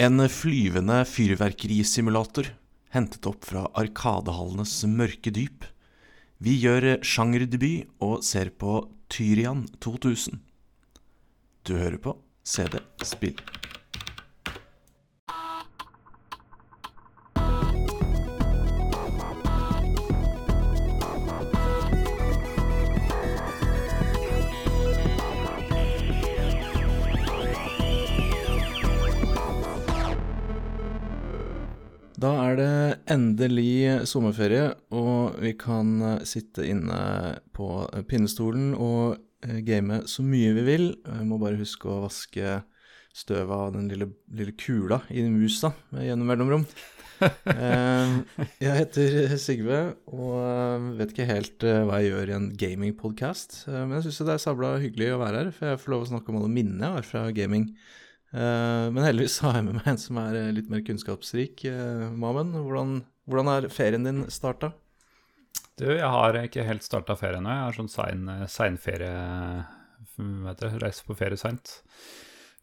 En flyvende fyrverkerisimulator hentet opp fra Arkadehallenes mørke dyp. Vi gjør sjangerdebut og ser på Tyrian 2000. Du hører på CD Spill. Sommerferie, og vi kan eh, sitte inne på eh, pinnestolen og eh, game så mye vi vil. Vi må bare huske å vaske støvet av den lille, lille kula i musa gjennom mellomrom. Jeg heter Sigve og vet ikke helt hva jeg gjør i en gamingpodkast. Men jeg syns det er sabla hyggelig å være her, for jeg får lov å snakke om alle minnene jeg har fra gaming. Men heldigvis har jeg med meg en som er litt mer kunnskapsrik. Mamen, hvordan, hvordan er ferien din starta? Du, jeg har ikke helt starta ferien nå. Jeg har sånn sein, seinferie Vet du? Reise på ferie seint.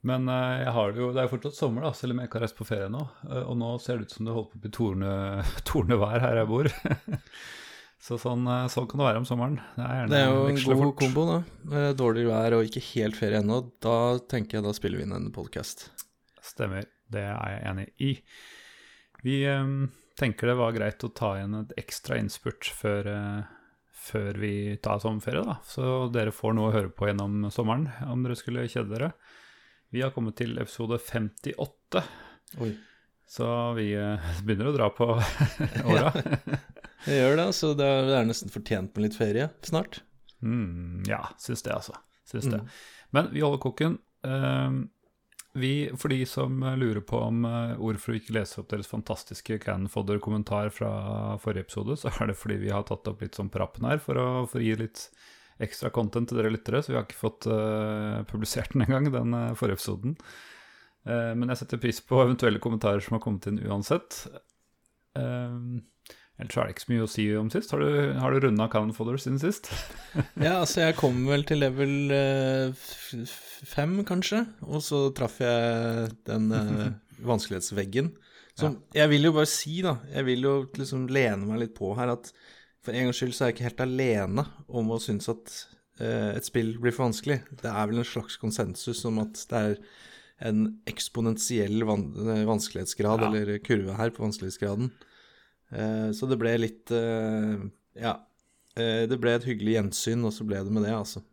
Men eh, jeg har det jo Det er fortsatt sommer, da, selv om jeg ikke har reist på ferie nå. Eh, og nå ser det ut som det holder på å bli torne, tornevær her jeg bor. Så sånn, eh, sånn kan det være om sommeren. Det er, Det er jo en god fort. kombo, da. Eh, Dårlig vær og ikke helt ferie ennå. Da tenker jeg da spiller vi inn en podkast. Stemmer. Det er jeg enig i. Vi eh, tenker det var greit å ta igjen et ekstra innspurt før, eh, før vi tar sommerferie, da. Så dere får noe å høre på gjennom sommeren, om dere skulle kjede dere. Vi har kommet til episode 58, Oi. så vi eh, begynner å dra på åra. Vi gjør det, så Det er, det er nesten fortjent med litt ferie snart. Mm, ja, syns det, altså. Syns det. Mm. Men vi holder koken. Eh, vi, for de som lurer på om eh, hvorfor vi ikke leser opp deres fantastiske Canfodder-kommentar fra forrige episode, så er det fordi vi har tatt opp litt sånn på rappen her for å, for gi litt ekstra content til dere lyttere, så vi har ikke fått uh, publisert den engang, den forrige episoden. Uh, men jeg setter pris på eventuelle kommentarer som har kommet inn uansett. Uh, Ellers er det ikke så mye å si om sist. Har du, har du runda Canfodder siden sist? Ja, altså jeg kom vel til level eh, fem, kanskje, og så traff jeg den eh, vanskelighetsveggen. Som jeg vil jo bare si, da, jeg vil jo liksom lene meg litt på her at for en gangs skyld så er jeg ikke helt alene om å synes at eh, et spill blir for vanskelig. Det er vel en slags konsensus om at det er en eksponentiell van eh, vanskelighetsgrad, Ja. eller kurve her på vanskelighetsgraden. Eh, så det ble litt eh, Ja. Eh, det ble et hyggelig gjensyn, og så ble det med det, altså.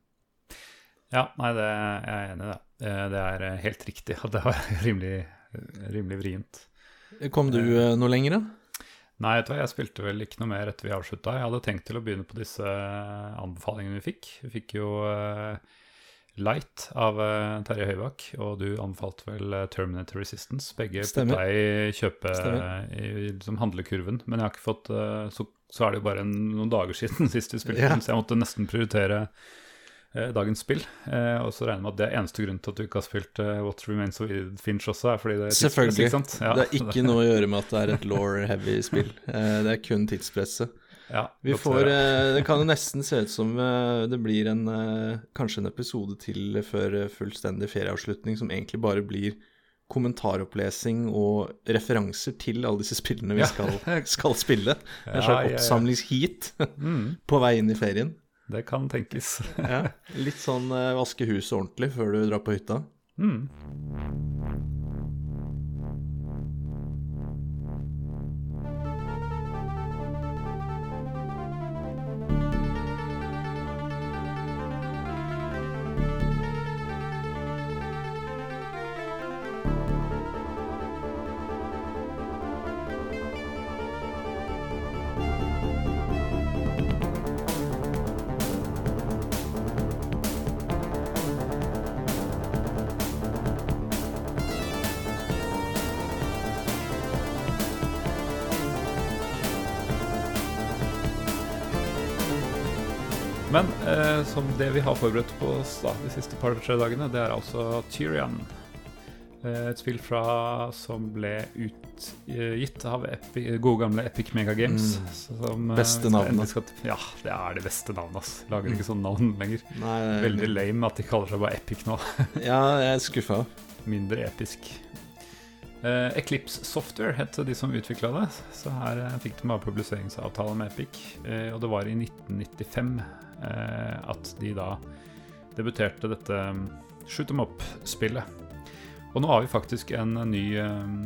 Ja, nei, det, jeg er enig i det. Det er helt riktig at det var rimelig, rimelig vrient. Kom du noe lenger, da? Nei, vet du hva, jeg spilte vel ikke noe mer etter vi avslutta. Jeg hadde tenkt til å begynne på disse anbefalingene vi fikk. Vi fikk jo eh, Light av uh, Terje Høybakk, og du anbefalte vel eh, Terminator Resistance. Begge Stemmer. putta i kjøpe Stemmer. i liksom handlekurven. Men jeg har ikke fått uh, så, så er det jo bare en, noen dager siden sist vi spilte den, så jeg måtte nesten prioritere dagens spill. Eh, og så regner jeg med at det er eneste grunnen til at du ikke har spilt What Remains of Edith Finch også, er fordi det er tidspress, Selvfølgelig. Ja, Det er ikke noe å gjøre med at det er et law-heavy spill. Eh, Det er kun tidspresset. Ja, Vi får, eh, det kan jo nesten se ut som eh, det blir en, eh, kanskje en episode til før fullstendig ferieavslutning som egentlig bare blir kommentaropplesing og referanser til alle disse spillene vi skal, skal spille. En slags oppsamlingsheat Mm, på vei inn i ferien. det kan tenkes. Ja. Litt sånn vaske huset ordentlig før du drar på hytta. Mm. Det vi har forberedt på oss da, de siste par-tre dagene, det er altså Tyrion. Eh, et spill fra, som ble utgitt av Epi, gode gamle Epic Mega Games. Mm. Som, eh, Beste navnet. skal- ja, det er det beste navnet. ass. Lager ikke sånne navn lenger. Nei, Veldig lame at de kaller seg bare Epic nå. Ja, jeg er skuffa. Mindre episk. Eh, Eclipse Software het de som utvikla det. Så her eh, fikk de bare publiseringsavtale med Epic. Eh, og det var i 1995 eh, at de da debuterte dette um, shoot em up-spillet. Og nå har vi faktisk en ny um,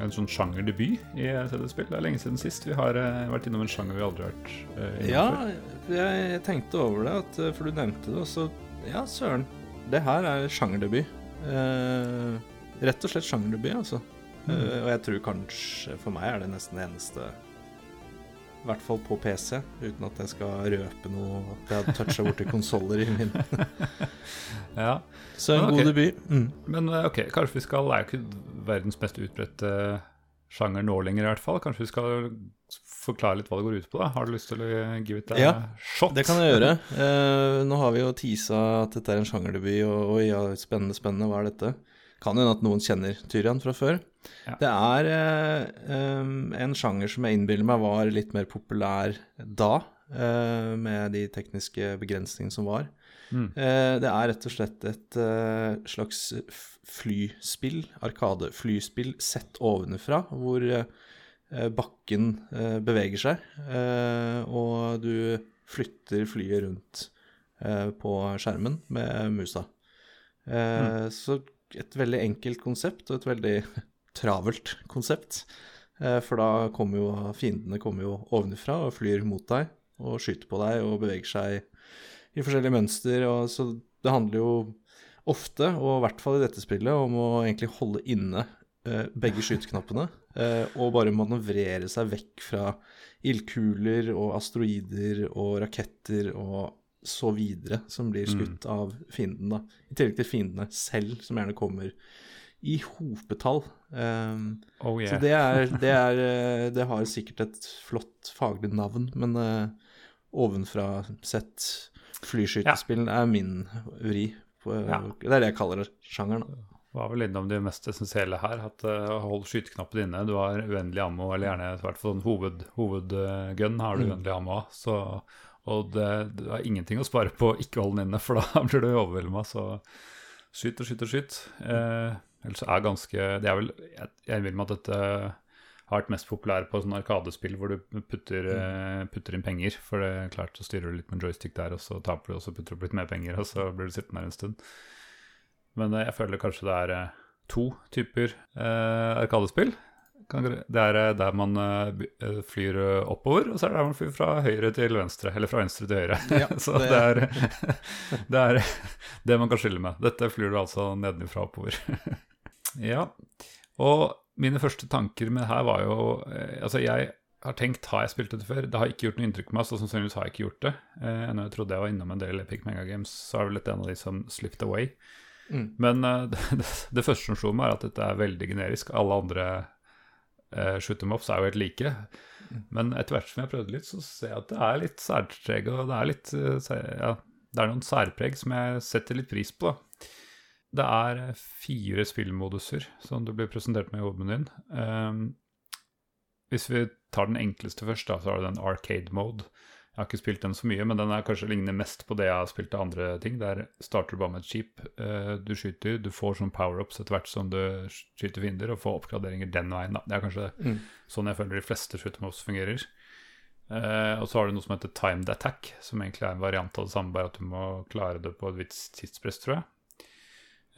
en sånn sjangerdebut i CD-spill. Det er lenge siden sist. Vi har uh, vært innom en sjanger vi aldri har vært innom Ja, før. jeg tenkte over det, at, for du nevnte det, og så Ja, søren. Det her er sjangerdebut. Eh, rett og slett sjangerdebut, altså. Eh, og jeg tror kanskje for meg er det nesten det eneste I hvert fall på PC, uten at jeg skal røpe noe at jeg har toucha borti konsoller i min. Ja. Så en Men ok. god debut. Mm. Men uh, ok, kanskje vi skal Det er jo ikke verdens mest utbredte sjanger nå lenger, i hvert fall. Kanskje vi skal forklare litt hva det går ut på? da Har du lyst til å give it a Ja, shot? Det kan jeg gjøre. Uh, nå har vi jo teasa at dette er en sjangerdebut, og oi, ja, spennende, spennende, hva er dette? Kan hende at noen kjenner Tyrian fra før. Ja. Det er eh, en sjanger som jeg innbiller meg var litt mer populær da, eh, med de tekniske begrensningene som var. Mm. Eh, det er rett og slett et eh, slags flyspill, arkadeflyspill, sett ovenfra, hvor eh, bakken eh, beveger seg, eh, og du flytter flyet rundt eh, på skjermen med musa. Eh, Så et veldig enkelt konsept, og et veldig travelt konsept. Eh, For da kommer jo fiendene kommer jo ovenfra og flyr mot deg og skyter på deg og beveger seg i forskjellige mønster. Og så det handler jo ofte, og i hvert fall i dette spillet, om å egentlig holde inne eh, begge skyteknappene. Eh, og bare manøvrere seg vekk fra ildkuler og asteroider og raketter og så videre som blir skutt av fienden, da. I tillegg til fiendene selv, som gjerne kommer i hopetall. Um, Oh yeah. så det er, det er eh, Det har sikkert et flott faglig navn, men uh, ovenfra sett flyskytespill er min vri. På, Ja. Det er det jeg kaller det, sjangeren. da. var vel innom det mest essensielle her. At uh, Hold skyteknappen inne. Du har uendelig ammo, eller gjerne i hvert fall sånn hoved, uh, har du Mm. uendelig ammo av. Så, og det, det er ingenting å spare på å ikke holde den inne, for da blir du overvelda. Så skyt og skyt og skyt. Eh, ellers er ganske Det er vel Jeg, jeg innbiller meg at dette har vært mest populære på sånne arkadespill hvor du putter, eh, putter inn penger. For det er klart så styrer du litt med joystick der, og så taper du, og så putter du opp litt mer penger, og så blir du sittende der en stund. Men eh, jeg føler kanskje det er eh, to typer eh, arkadespill. Det er eh, der man eh, eh, flyr oppover, og så er det der man flyr fra høyre til venstre. Eller fra venstre til høyre. Ja, så det, det- er, det er det man kan skylde med. Dette flyr du altså nedenfra oppover. ja. Og mine første tanker med det her var jo Altså, jeg har tenkt har jeg spilt dette før? Det har ikke gjort noe inntrykk på meg, så sannsynligvis har jeg ikke gjort det. Eh, når jeg trodde jeg var innom en del Epic Mega Games, så er vel dette en av de som slipped away. Mm. Men uh, det, det, det første som slo meg, er at dette er veldig generisk. Alle andre uh, shoot em ups er jo helt like. Men etter hvert som jeg prøvde litt, så ser jeg at det er litt særpreg, og det er litt eh, ja, det er noen særpreg som jeg setter litt pris på. da. Det er eh, fire spillmoduser som du blir presentert med i hovedmenyen. Um, hvis vi tar den enkleste først, da, så har du den arcade mode. Jeg har ikke spilt den så mye, men den er kanskje ligner mest på det jeg har spilt av andre ting. Der starter du bare med et skip, eh, du skyter, du får sånn power-ups etter hvert som du skyter fiender, og får oppgraderinger den veien. da. Det er kanskje Mm. sånn jeg føler de fleste shoot-em-ups fungerer. Eh, og så har du noe som heter timed attack, som egentlig er en variant av det samme, bare at du må klare det på et visst tidspress, tror jeg.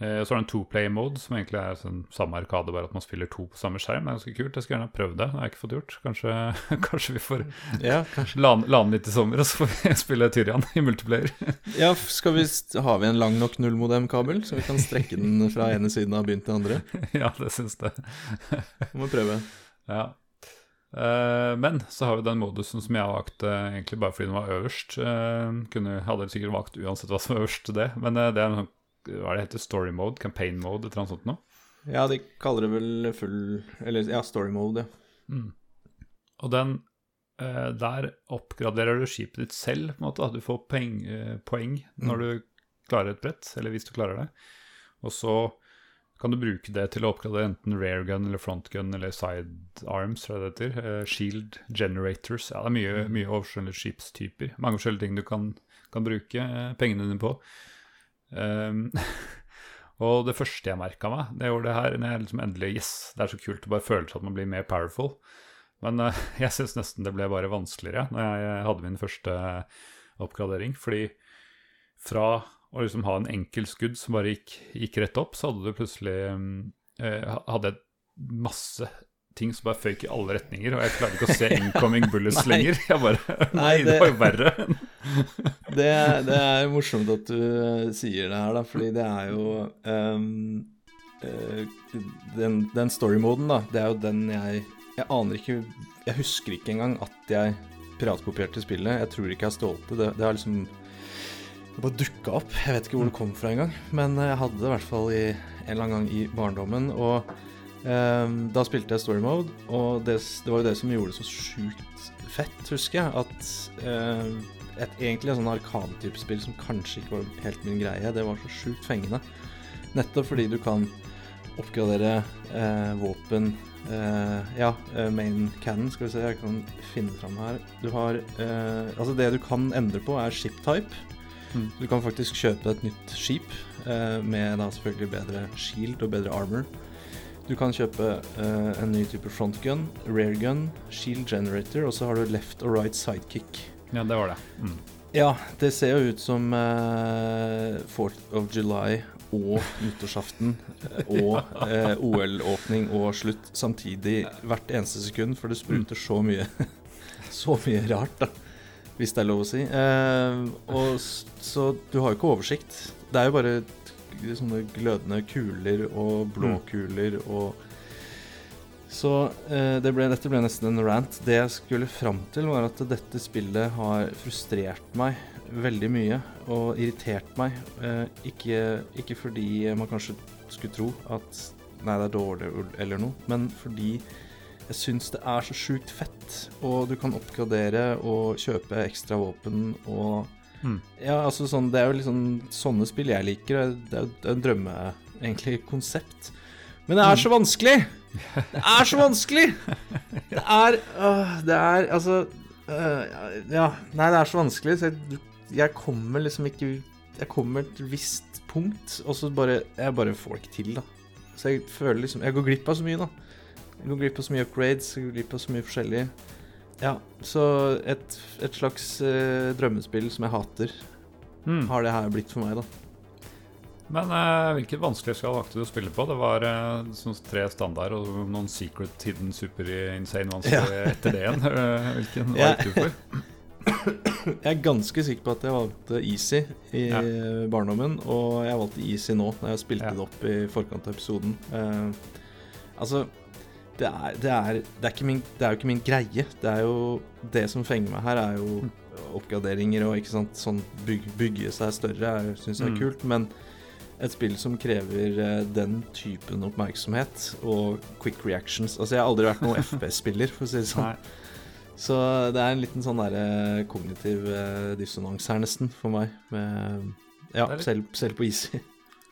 Eh, og så har du en two-play mode, som egentlig er sånn samme arkade, bare at man spiller to på samme skjerm. Det er ganske kult. Jeg skulle gjerne prøvd det, det har jeg ikke fått gjort. Kanskje, kanskje vi får Ja, lane litt i sommer, og så får vi spille Tyrian i multiplayer. Ja, skal vi, har vi en lang nok nullmodem-kabel, så vi kan strekke den fra ene siden av byen til den andre? ja, det syns jeg. Vi må prøve. Ja. Eh, men så har vi den modusen som jeg valgte egentlig bare fordi den var øverst. Eh, kunne, hadde sikkert valgt uansett hva som var øverst til det, men eh, det er en sånn hva er det heter, story mode, campaign mode, et eller annet sånt noe. Ja, de kaller det vel full Eller ja, story mode, ja. Og den eh, Der oppgraderer du skipet ditt selv, på en måte. Du får poeng, eh, poeng når du klarer et brett, eller hvis du klarer det. Og så kan du bruke det til å oppgradere enten rare gun eller front gun eller side arms, jeg det heter. Eh, shield generators. Ja, det er mye, mye forskjellige skipstyper. Mange forskjellige ting du kan, kan bruke pengene dine på. Um, Og det første jeg merka meg, det gjorde det her når jeg liksom endelig Yes, det er så kult. å bare føle seg at man blir mer powerful. Men uh, jeg syns nesten det ble bare vanskeligere når jeg hadde min første oppgradering. Fordi fra å liksom ha en enkel skudd som bare gikk, gikk rett opp, så hadde du plutselig uh, hadde jeg masse ting som bare føyk i alle retninger, og jeg klarte ikke å se incoming bullets lenger. Jeg bare Nei, det var jo verre. det, det, er morsomt at du uh, sier det her, da, fordi det er jo um, uh, Den, den story-moden, da, det er jo den jeg Jeg aner ikke Jeg husker ikke engang at jeg piratkopierte spillet. Jeg tror ikke jeg har stjålet det. Det har liksom det bare dukka opp. Jeg vet ikke hvor det kom fra engang. Men jeg hadde det i hvert fall i, en eller annen gang i barndommen. Og Um, da spilte jeg story mode, og det, det, var jo det som gjorde det så sjukt fett, husker jeg. At uh, et egentlig et sånn arkadetype spill som kanskje ikke var helt min greie, det var så sjukt fengende. Nettopp fordi du kan oppgradere eh, våpen eh, Ja, eh, main cannon, skal vi se, jeg kan finne fram her. Du har Altså, det du kan endre på, er ship type. Mm. Du kan faktisk kjøpe et nytt skip med da selvfølgelig bedre shield og bedre armor. Du kan kjøpe uh, en ny type frontgun, rear gun, shield generator, og så har du left og right sidekick. Ja, det var det. Mm. Ja, det ser jo ut som uh, 4th of July og nyttårsaften og uh, OL-åpning og slutt samtidig hvert eneste sekund, for det spruter så mye Så mye rart, da. Hvis det er lov å si. Uh, og så du har jo ikke oversikt. Det er jo bare sånne glødende kuler og blåkuler mm. og Så eh, det ble, dette ble nesten en rant. Det jeg skulle fram til, var at dette spillet har frustrert meg veldig mye og irritert meg. Eh, ikke, ikke, fordi man kanskje skulle tro at nei, det er dårlig eller noe, men fordi jeg syns det er så sjukt fett, og du kan oppgradere og kjøpe ekstra våpen og Mm. Ja, altså sånn, Det er jo liksom sånne spill jeg liker. Det er jo en drømme, egentlig, konsept. Men det er så vanskelig! Det er så vanskelig! Det er øh, Det er altså øh, Ja, nei, det er så vanskelig, så jeg, jeg kommer liksom ikke Jeg kommer til et visst punkt, og så bare Jeg bare får det ikke til, da. Så jeg føler liksom Jeg går glipp av så mye, da. Jeg går glipp av så mye upgrades, jeg går glipp av så mye forskjellig. Ja, så et, et slags øh, drømmespill som jeg hater, mm. har det her blitt for meg, da. Men eh, hvilket skal valgte du å spille på? Det var eh, sånn tre standard og noen secret, hidden, super insane vanskelig ja. etter det igjen. hvilken valgte du for? Jeg er ganske sikker på at jeg valgte easy i ja. barndommen, og jeg valgte easy nå, når jeg spilte ja. det opp i forkant av episoden. altså det er, det, er, det, er min, det er, jo ikke min greie. Det er jo Det som fenger meg her, er jo oppgraderinger og ikke sant, sånn byg, bygge seg større, syns jeg er mm. kult. Men et spill som krever uh, den typen oppmerksomhet og quick reactions Altså, jeg har aldri vært noen FPS-spiller, for å si det sånn. Så det er en liten sånn derre uh, kognitiv uh, dissonans her, nesten, for meg. Med, ja, selv, selv på Easy.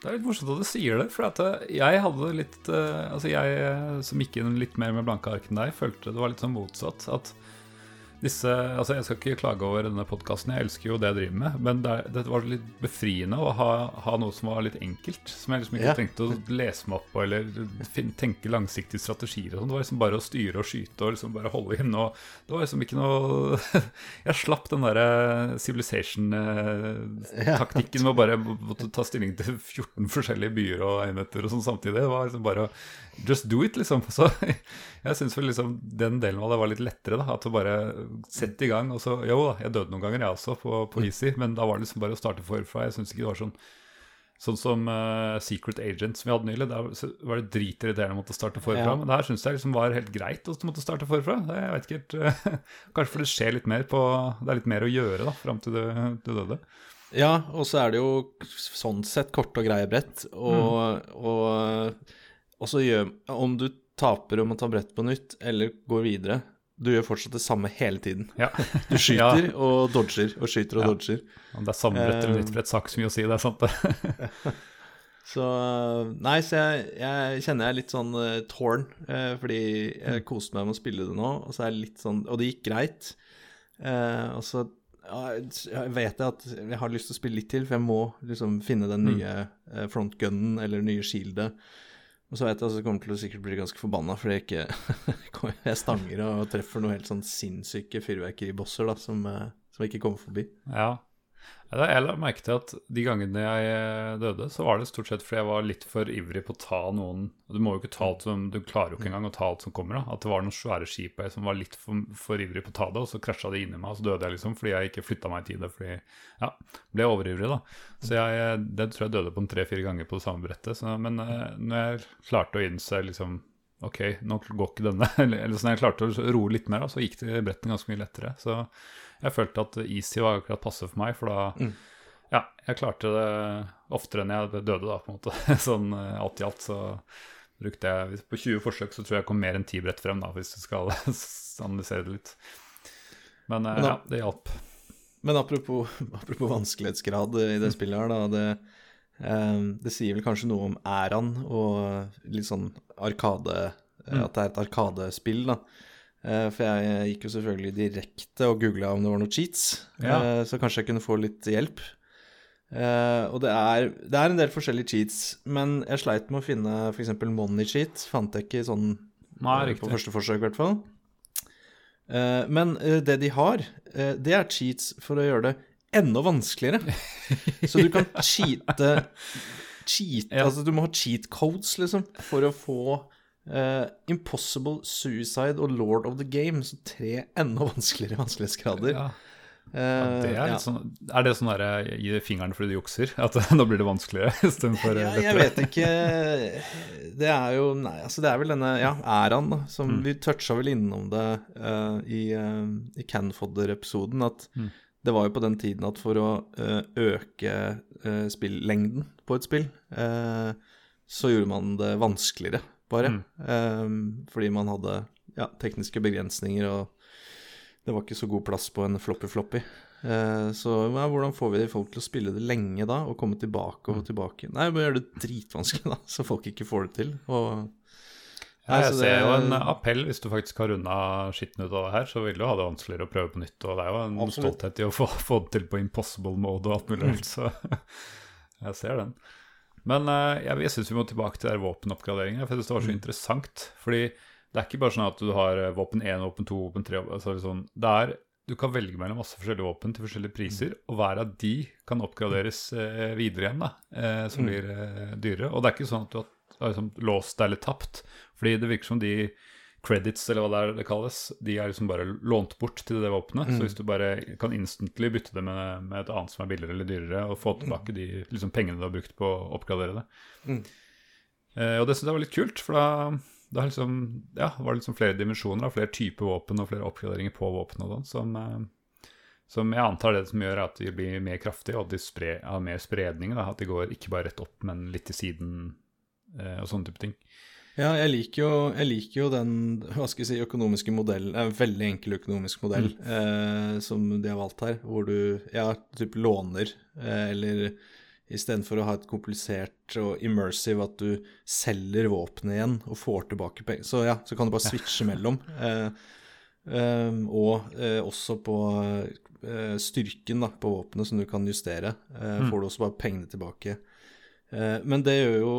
Det er litt morsomt at du sier det, for eh, jeg hadde litt Altså jeg eh, som gikk inn litt mer med blanke ark enn deg, følte det var litt sånn motsatt. At disse Altså, jeg skal ikke klage over denne podkasten, jeg elsker jo det jeg driver med, men det, det var litt befriende å ha, ha, noe som var litt enkelt. Som jeg liksom ikke ja. trengte å lese meg opp på eller tenke langsiktige strategier og sånn. Det var liksom bare å styre og skyte og liksom bare holde inn. Og det var liksom ikke noe Jeg slapp den derre Civilization-taktikken med å bare måtte ta stilling til 14 forskjellige byer og enheter og sånn samtidig. Det var liksom bare Just do it, liksom. Så jeg syns vel liksom den delen av det var litt lettere. da, At du bare sette i gang. Og så, jo da, jeg døde noen ganger, jeg også, på, på Easy, men da var det liksom bare å starte forfra. Jeg syns ikke det var sånn Sånn som uh, Secret Agent som vi hadde nylig. Der var det dritirriterende å måtte starte forfra. Ja. Men det her syns jeg liksom var helt greit å måtte starte forfra. Jeg vet ikke helt, uh, Kanskje for det skjer litt mer på Det er litt mer å gjøre da, fram til du, du døde. Ja, og så er det jo sånn sett korte og greie brett. Og, mm. og, og så gjør Om du taper og må ta brett på nytt, eller går videre, du gjør fortsatt det samme hele tiden. Ja. du skyter ja. og dodger og skyter og ja. dodger. Om det er samme brett eller nytt brett, har ikke så mye å si, det er sant, det. så Nei, så jeg, jeg kjenner jeg er litt sånn uh, torn, uh, fordi jeg mm. koste meg med å spille det nå, og så er jeg litt sånn Og det gikk greit. Uh, og så jeg vet at jeg har lyst til å spille litt til, for jeg må liksom finne den nye mm. frontgunnen eller det nye shieldet. Og så vet jeg at jeg kommer til å sikkert bli ganske forbanna fordi jeg ikke Jeg stanger og treffer noen helt sånn sinnssyke fyrverkeribosser da, som, som jeg ikke kommer forbi. Ja, jeg la merke til at de gangene jeg eh, døde, så var det stort sett fordi jeg var litt for ivrig på å ta noen Du må jo ikke ta alt som, du klarer jo ikke engang å ta alt som kommer. da At det var noen svære skip jeg som var litt for, for ivrig på å ta det, og så krasja det inni meg, og så døde jeg liksom fordi jeg ikke flytta meg i tide. Fordi ja, ble overivrig, da. Så jeg, eh, det tror jeg døde på tre-fire ganger på det samme brettet. Så, men uh, når jeg klarte å innse liksom Ok, nå går ikke denne Eller, så når jeg klarte å roe litt mer, da, så gikk det bretten ganske mye lettere. Så jeg følte at easy var akkurat passe for meg, for da mm. Ja, jeg klarte det oftere enn jeg døde, da, på en måte. sånn eh, alt i alt så brukte jeg På 20 forsøk så tror jeg jeg kom mer enn 10 brett frem, da, hvis du skal analysere det litt. Men, eh, Men ja, det hjalp. Men apropos, apropos, vanskelighetsgrad i det spillet her, da. Det, eh, det sier vel kanskje noe om æraen og litt sånn arkade mm. At det er et arkadespill, da. Eh, for jeg gikk jo selvfølgelig direkte og googla om det var noen cheats, ja. Eh, så kanskje jeg kunne få litt hjelp. Eh, og det er, det er, en del forskjellige cheats, men jeg sleit med å finne f.eks. money cheat. Fant jeg ikke sånn Nei, på første forsøk, i hvert fall. men det de har, det er cheats for å gjøre det enda vanskeligere. så du kan cheate, Cheat, ja. Altså, du må ha cheat codes, liksom, for å få Uh, Impossible, Suicide og Lord of the Game, så tre enda vanskeligere vanskelighetsgrader. Ja. Uh, ja, det er, ja. sånn, er, det sånn derre gi fingeren fordi du jukser? At nå blir det vanskeligere istedenfor ja, lettere? Jeg vet ikke. Det er jo Nei, altså det er vel denne ja, æraen, da, som mm. Vi toucha vel innom det uh, i, uh, i Canfodder-episoden, at mm. det var jo på den tiden at for å øke spillengden på et spill, så gjorde man det vanskeligere bare. Mm. Um, fordi man hadde ja, tekniske begrensninger, og det var ikke så god plass på en floppy-floppy. Uh, så ja, hvordan får vi folk til å spille det lenge da, og komme tilbake og mm. tilbake? Nei, vi gjør det dritvanskelig, da, så folk ikke får det til. Og ja, jeg ser jo en appell hvis du faktisk har runda skitten ut av det her, så vil du ha det vanskeligere å prøve på nytt. Og det er jo en Absolutt. stolthet i å få, få, det til på impossible mode og alt mulig mm. så jeg ser den. Men uh, jeg, jeg syns vi må tilbake til våpenoppgraderinga, for jeg synes det var så mm. interessant. Fordi det er ikke bare sånn at du har eh, våpen 1, våpen 2, våpen 3 altså sånn, det er, Du kan velge mellom masse forskjellige våpen til forskjellige priser, mm. og hver av de kan oppgraderes uh, videre igjen, da, uh, som mm. blir dyrere. Og det er ikke sånn at du har, har liksom, låst deg eller tapt, fordi det virker som de credits, eller hva det, er det kalles, de er liksom bare lånt bort til det våpenet. Mm. Så hvis du bare kan instantly bytte det med, med, et annet som er billigere eller dyrere, og få tilbake mm. de liksom, pengene du har brukt på å oppgradere det. Mm. Eh, og det syns jeg var litt kult, for da, da liksom, ja, var det liksom flere dimensjoner, flere typer våpen og flere oppgraderinger på våpen og sånn, som, eh, som jeg antar det som gjør at de blir mer kraftige, og at de spre, har mer spredning. Da, at de går ikke bare rett opp, men litt til siden eh, og sånne type ting. Ja, jeg liker, jo, jeg liker jo, den hva skal jeg si, økonomiske modellen, en veldig enkel økonomisk modell mm. eh, som de har valgt her, hvor du ja, typ låner, eh, eller istedenfor å ha et komplisert og immersive at du selger våpenet igjen og får tilbake penger, så ja, så kan du bare switche mellom. Eh, eh, og eh, også på eh, styrken da, på våpenet som du kan justere, mm. får du også bare pengene tilbake. Eh, men det, jo,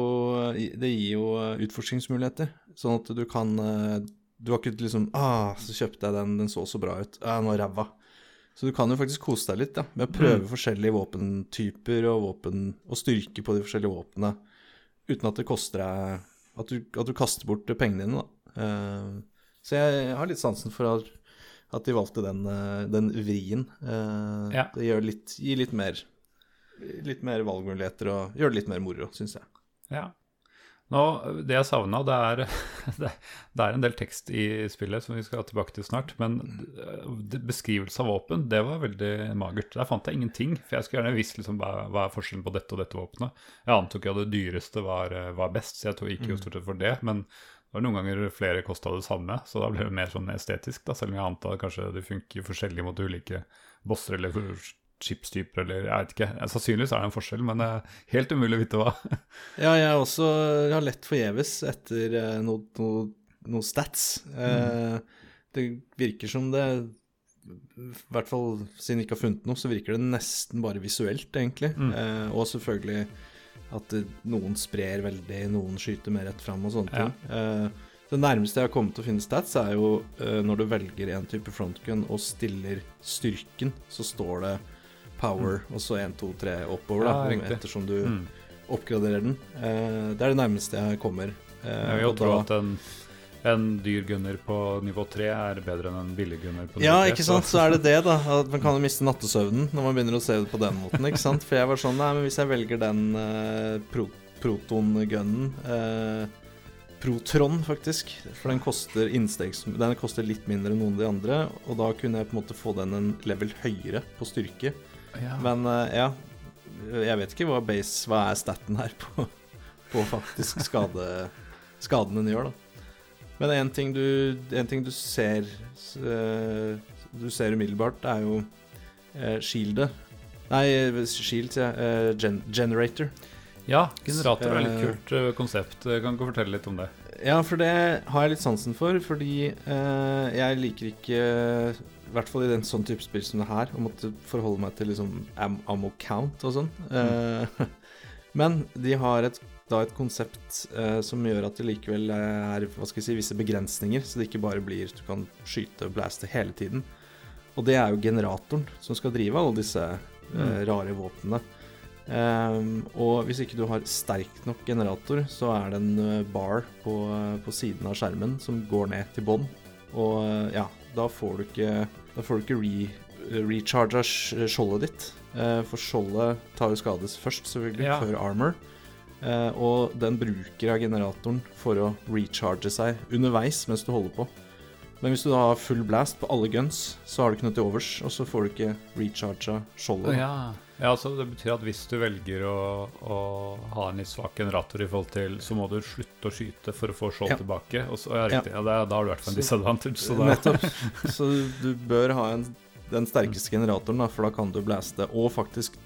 det gir jo utforskningsmuligheter, sånn at du kan eh, Du har ikke liksom ah, så kjøpte jeg den, den så så bra ut. Ah, nå ræva. Så du kan jo faktisk kose deg litt ja, med å prøve mm. forskjellige våpentyper og, våpen, og styrke på de forskjellige våpnene, uten at det koster deg at du, at du kaster bort pengene dine, da. Så jeg har litt sansen for at, de valgte den, den vrien. Det litt, gir litt mer litt mer valgmuligheter og gjøre det litt mer moro, syns jeg. Ja. Nå, det jeg savna, det, det, det, er en del tekst i spillet som vi skal tilbake til snart. Men beskrivelse av våpen, det var veldig magert. Der fant jeg ingenting. For jeg skulle gjerne visst liksom, hva, hva, er forskjellen på dette og dette våpenet. Jeg antok at det dyreste var, var best, så jeg gikk jo mm. stort sett for det. Men det var noen ganger flere kosta det samme, så da ble det mer sånn estetisk. da, Selv om jeg antar kanskje det funker forskjellig mot ulike bosser eller chipstyper, eller jeg vet ikke. Sannsynligvis er det en forskjell, men det er helt umulig å vite hva. ja, jeg også har lett forgjeves etter noen noe, no, no stats. Eh, det virker som det i hvert fall siden vi ikke har funnet noe, så virker det nesten bare visuelt, egentlig. Eh, og selvfølgelig at det, noen sprer veldig, noen skyter mer rett fram og sånne Ja. ting. Eh, det nærmeste jeg har kommet til å finne stats, er jo eh, når du velger en type frontgun og stiller styrken, så står det power, og så 1, 2, 3 oppover, da, Mm. Ja, ettersom du Mm. oppgraderer den. Eh, det er det nærmeste jeg kommer. Eh, Jeg tror da- at en, en dyr gunner på nivå 3 er bedre enn en billig gunner på nivå 3. Ja, ikke sant, så er det det, da. At man kan jo miste nattesøvnen når man begynner å se det på den måten. ikke sant? For jeg var sånn Nei, men hvis jeg velger den eh, pro proton-gunnen eh, Protron, faktisk. For den koster innstegs... Den koster litt mindre enn noen av de andre. Og da kunne jeg på en måte få den en level høyere på styrke. Ja. Men eh, ja, jeg vet ikke hva base Hva er staten her på, på faktisk skade, skaden den gjør, da. Men en ting du, ting du ser eh, Du ser umiddelbart, er jo uh, shieldet. Nei, shield, sier eh, gen generator. ja, generator er litt Eh, kult eh, konsept. Jeg Kan ikke fortelle litt om det? Ja, for det har jeg litt sansen for, fordi eh, jeg liker ikke I hvert fall i den sånn type spill som det her, å måtte forholde meg til liksom am ammo count og sånn. Eh, men de har et, da et konsept eh, som gjør at det likevel er hva skal jeg si, visse begrensninger, så det ikke bare blir du kan skyte og blaste hele tiden. Og det er jo generatoren som skal drive alle disse eh, rare våpnene. Um, og hvis ikke du har sterk nok generator, så er det en bar på, på siden av skjermen som går ned til bånn. Og ja, da får du ikke Da får du ikke re, recharga skjoldet ditt. Eh, for skjoldet tar jo skades først, selvfølgelig, Ja. før armor. Eh, og den bruker av generatoren for å recharge seg underveis mens du holder på. Men hvis du da har full blast på alle guns, så har du ikke noe til overs, og så får du ikke recharga skjoldet. Ja. Ja, så det betyr at hvis du velger å, å ha en litt svak generator i forhold til, så må du slutte å skyte for å få skjold Ja. tilbake. Og så, ja, riktig. Ja, da, da har du i hvert fall en disadvantage. Så da, Nettopp. Så du bør ha en, den sterkeste generatoren, da, for da kan du blaste og faktisk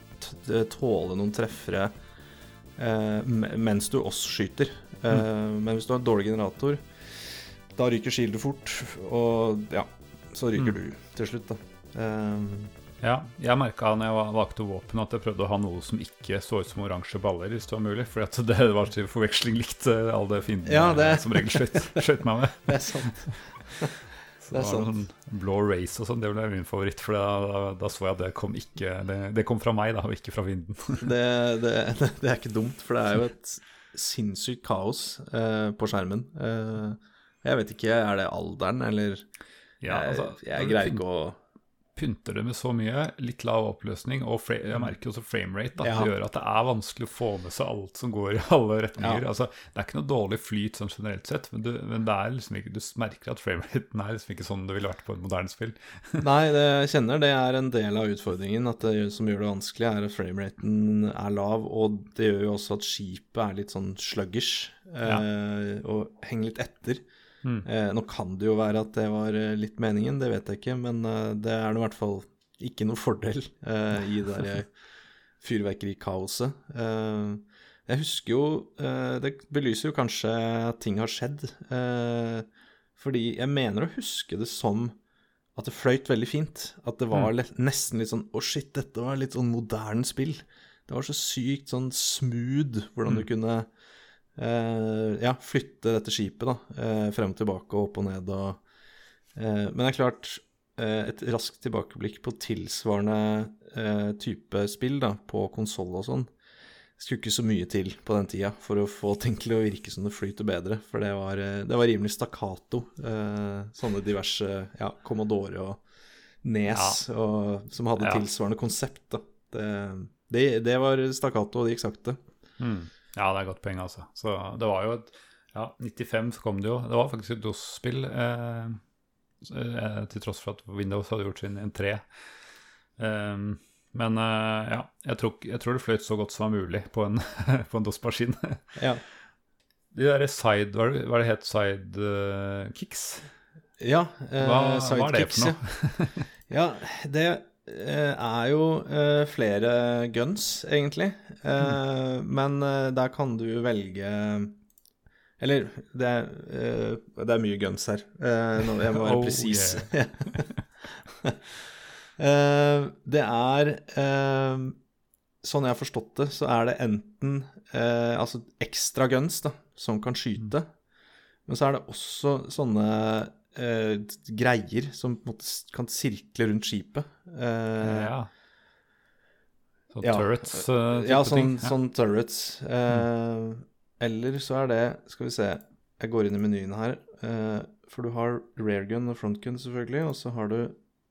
tåle noen treffere eh, mens du også skyter. Eh, Men hvis du har en dårlig generator, da ryker shieldet fort, og ja, så ryker Mm. du til slutt, da. Eh, Ja, jeg merka når jeg va- valgte våpen at jeg prøvde å ha noe som ikke så ut som oransje baller, hvis det var mulig. For det var til forveksling likt eh, alle de fiendene Ja, det- som regel skjøt meg med. det er sant. Så Det er sant. sånn Blå race og sånn, det ble min favoritt. For da, da, da så jeg at det kom ikke Det, det kom fra meg, da, og ikke fra vinden. Det, det, det er ikke dumt, for det er jo et sinnssykt kaos eh, på skjermen. Eh, jeg vet ikke, er det alderen, eller Ja, altså, jeg, jeg greier ikke å pynter det med så mye, litt lav oppløsning, og jeg merker også framerate. Ja. Det gjør at det er vanskelig å få med seg alt som går i alle retninger. Ja. Altså, det er ikke noe dårlig flyt sånn generelt sett, men, du, men det liksom ikke, du merker at frameraten er liksom ikke sånn det ville vært på et moderne spill. Nei, det jeg kjenner det er en del av utfordringen. At det som gjør det vanskelig, er at frameraten er lav. Og det gjør jo også at skipet er litt sånn sluggish eh, og henger litt etter. Mm. Eh, nå kan det jo være at det var eh, litt meningen, det vet jeg ikke. Men eh, det er nå i hvert fall ikke noe fordel eh, i det der fyrverkerikaoset. Eh, jeg husker jo eh, Det belyser jo kanskje at ting har skjedd. Eh, fordi jeg mener å huske det som at det fløyt veldig fint. At det var le- nesten litt sånn Å, shit, dette var litt sånn moderne spill. Det var så sykt sånn smooth hvordan du kunne eh, ja, flytte dette skipet da, eh, frem og tilbake og opp og ned. Og, eh, men det er klart, eh, et raskt tilbakeblikk på tilsvarende eh, type spill da, på konsoll og sånn, skulle ikke så mye til på den tida for å få ting til å virke som det flyter bedre. For det var, eh, det var rimelig stakkato. Eh, sånne diverse ja, Commodore og Nes og, som hadde Ja. tilsvarende konsept. Det, det, det var stakkato, og det gikk sakte. Mm. Ja, det er godt poeng, altså. Så det var jo et Ja, 95 så kom det jo. Det var faktisk et DOS-spill, eh, eh, til tross for at Windows hadde gjort sin entré. Um, men uh, ja, jeg tror, jeg tror det fløyt så godt som var mulig på en, på en DOS-maskin. Ja. De der side, hva er det, het, sidekicks? Ja, uh, sidekicks. hva er det for noe? Ja, det eh, er jo eh, flere guns, egentlig. Mm. Men eh, der kan du velge Eller, det er, eh, det er mye guns her. Eh, jeg må være Oh, presis. Eh, det er eh, Sånn jeg har forstått det, så er det enten eh, altså ekstra guns da, som kan skyte, men så er det også sånne eh, greier som måte kan sirkle rundt skipet. Eh, ja. Sånn ja. turrets uh, ja, sånn, sånn turrets. Eh, Eller så er det Skal vi se, jeg går inn i menyen her. Eh, for du har rear gun og front gun, selvfølgelig, og så har du